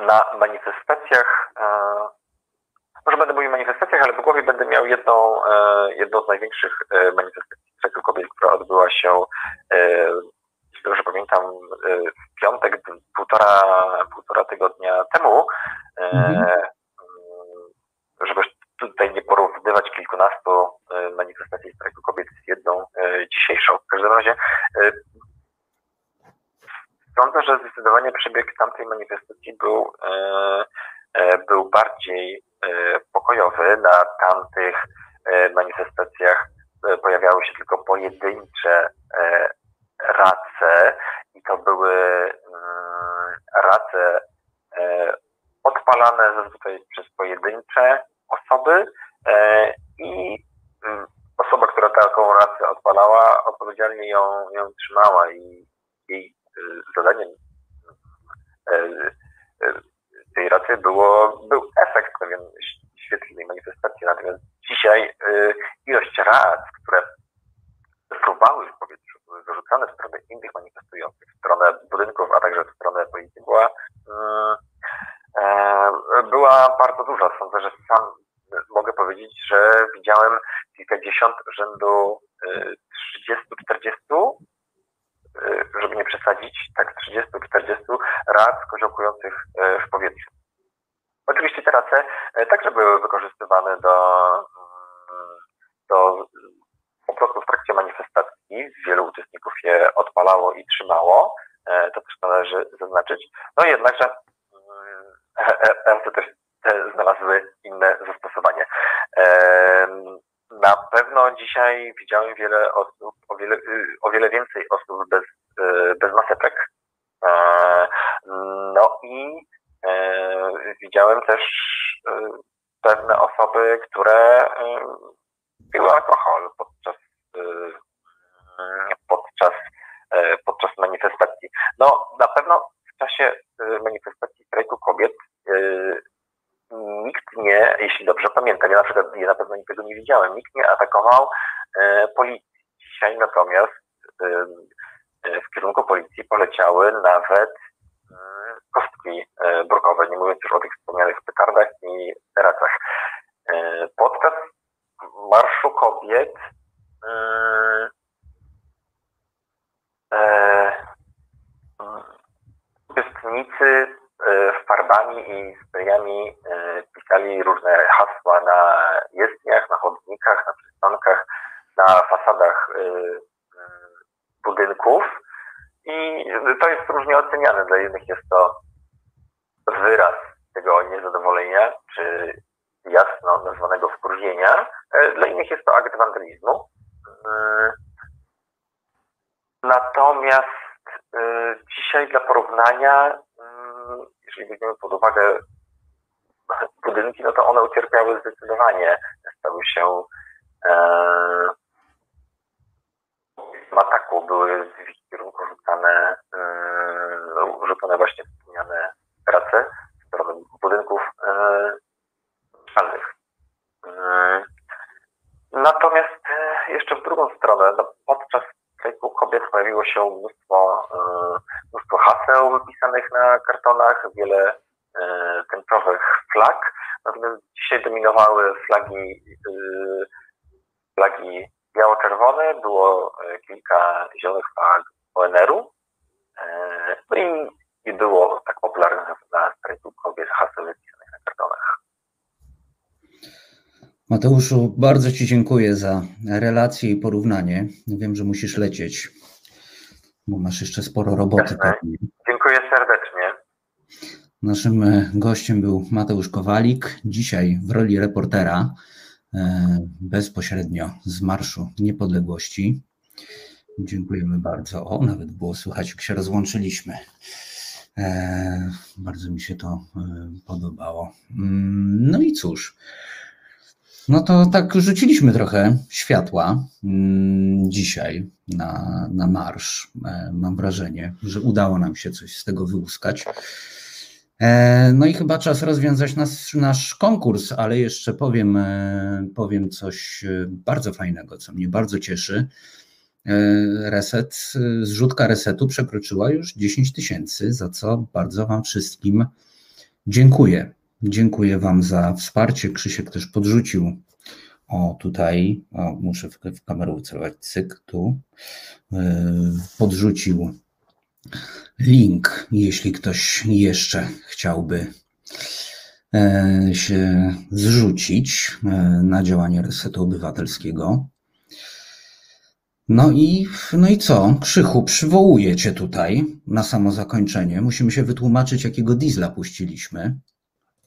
Na manifestacjach, e, może będę mówił o manifestacjach, ale w głowie będę miał jedną, e, jedną z największych e, manifestacji Kobiet, która odbyła się, dobrze pamiętam, w piątek, półtora, półtora tygodnia temu. Mhm. Żeby tutaj nie porównywać kilkunastu manifestacji strajku kobiet z jedną dzisiejszą. W każdym razie sądzę, że zdecydowanie przebieg tamtej manifestacji był, był bardziej pokojowy. Na tamtych manifestacjach pojawiały się tylko pojedyncze race i to były mm, race odpalane zazwyczaj przez pojedyncze osoby i mm, osoba, która taką rację odpalała, odpowiedzialnie ją, ją trzymała i jej y, zadaniem y, tej racy było, był efekt pewien świetlnej manifestacji. Natomiast dzisiaj ilość rac, które fruwały w powietrzu, były wyrzucane w stronę innych manifestujących, w stronę budynków, a także w stronę policji, była, e, była bardzo duża. Sądzę, że sam mogę powiedzieć, że widziałem kilkadziesiąt rzędu 30-40, y, y, żeby nie przesadzić, tak 30-40 rac koziołkujących y, w powietrzu. Oczywiście te race także były wykorzystywane do, do po prostu w trakcie manifestacji. Wielu uczestników je odpalało i trzymało. To też należy zaznaczyć. No jednakże race też znalazły inne zastosowanie. Na pewno widziałem wiele osób, o wiele, y, o wiele więcej osób bez, y, bez maseczek. No i e, widziałem też y, pewne osoby, które piły alkohol podczas podczas, podczas manifestacji? No, na pewno w czasie manifestacji strajku kobiet nikt nie, jeśli dobrze pamiętam, ja na przykład ja na pewno nikogo nie widziałem, nikt nie atakował policji. Dzisiaj natomiast w kierunku policji poleciały nawet kostki brukowe, nie mówiąc już o tych wspomnianych petardach i teracach. Podczas Marszu Kobiet uczestnicy farbami i sprayami pisali różne hasła na jezdniach, na chodnikach, na przystankach, na fasadach budynków i to jest różnie oceniane. Dla jednych jest to wyraz tego niezadowolenia, czy jasno nazwanego wkurwienia, dla innych jest to akt wandalizmu. Natomiast dzisiaj dla porównania, jeżeli weźmiemy pod uwagę budynki, no to one ucierpiały zdecydowanie. Stały się w ataku, były w ich kierunku rzucane, rzucone właśnie wspomniane prace w stronę budynków mieszkalnych. Natomiast jeszcze w drugą stronę, no podczas strajku kobiet pojawiło się mnóstwo, mnóstwo haseł wypisanych na kartonach, wiele tęczowych flag, natomiast dzisiaj dominowały flagi, flagi biało-czerwone, było kilka zielonych flag ONR-u, no i było tak popularnych na strajku kobiet haseł wypisanych na kartonach. Mateuszu, bardzo Ci dziękuję za relację i porównanie. Wiem, że musisz lecieć, bo masz jeszcze sporo roboty. Pewnie. Naszym gościem był Mateusz Kowalik, dzisiaj w roli reportera bezpośrednio z Marszu Niepodległości. Dziękujemy bardzo. O, nawet było słychać, jak się rozłączyliśmy. Bardzo mi się to podobało. No i cóż. No to tak rzuciliśmy trochę światła dzisiaj na, na marsz. Mam wrażenie, że udało nam się coś z tego wyłuskać. No i chyba czas rozwiązać nas, nasz konkurs, ale jeszcze powiem, powiem coś bardzo fajnego, co mnie bardzo cieszy. Reset, zrzutka resetu przekroczyła już 10 tysięcy, za co bardzo Wam wszystkim dziękuję. Dziękuję Wam za wsparcie. Krzysiek też podrzucił. O, tutaj, o, muszę w, w kamerę ucelować, cyk, tu. Podrzucił link, jeśli ktoś jeszcze chciałby yy, się zrzucić yy, na działanie Resetu Obywatelskiego. No i, no i co? Krzychu, przywołuję Cię tutaj na samo zakończenie. Musimy się wytłumaczyć, jakiego diesla puściliśmy.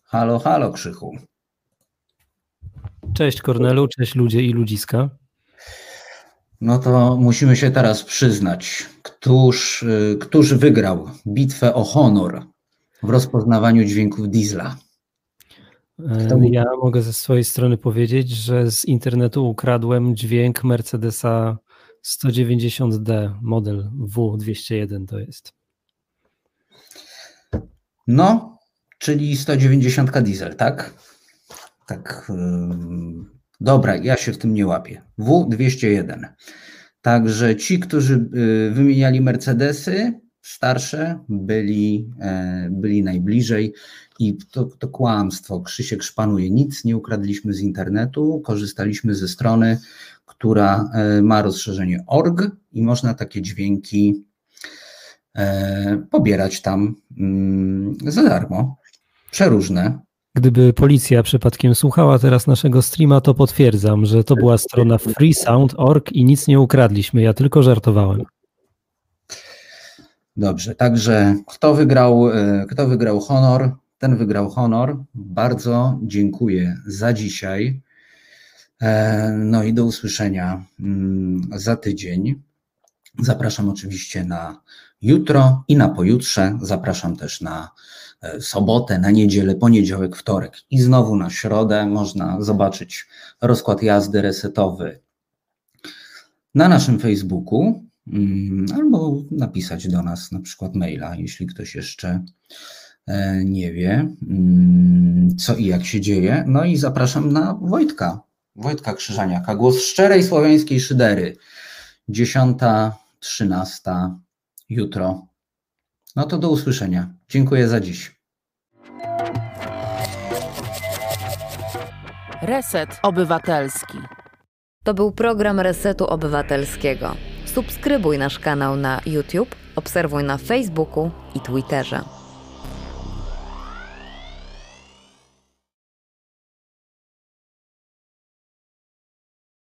Halo, halo, Krzychu. Cześć Kornelu, cześć ludzie i ludziska. No to musimy się teraz przyznać, któż, któż wygrał bitwę o honor w rozpoznawaniu dźwięków diesla? Ja mogę ze swojej strony powiedzieć, że z internetu ukradłem dźwięk Mercedesa 190D, model W201 to jest. No, czyli 190 diesel, tak? Tak. Dobra, ja się w tym nie łapię. W201. Także ci, którzy wymieniali Mercedesy starsze, byli, byli najbliżej i to, to kłamstwo. Krzysiek szpanuje. Nic nie ukradliśmy z internetu. Korzystaliśmy ze strony, która ma rozszerzenie org i można takie dźwięki pobierać tam za darmo. Przeróżne. Gdyby policja przypadkiem słuchała teraz naszego streama, to potwierdzam, że to była strona freesound.org i nic nie ukradliśmy, ja tylko żartowałem. Dobrze, także kto wygrał, kto wygrał honor, ten wygrał honor. Bardzo dziękuję za dzisiaj. No i do usłyszenia za tydzień. Zapraszam oczywiście na jutro i na pojutrze. Zapraszam też na sobotę, na niedzielę, poniedziałek, wtorek i znowu na środę można zobaczyć rozkład jazdy resetowy na naszym Facebooku mm, albo napisać do nas na przykład maila, jeśli ktoś jeszcze e, nie wie, mm, co i jak się dzieje. No i zapraszam na Wojtka, Wojtka Krzyżaniaka, głos szczerej słowiańskiej szydery. 10, 13 jutro. No to do usłyszenia. Dziękuję za dziś. Reset Obywatelski. To był program Resetu Obywatelskiego. Subskrybuj nasz kanał na YouTube, obserwuj na Facebooku i Twitterze.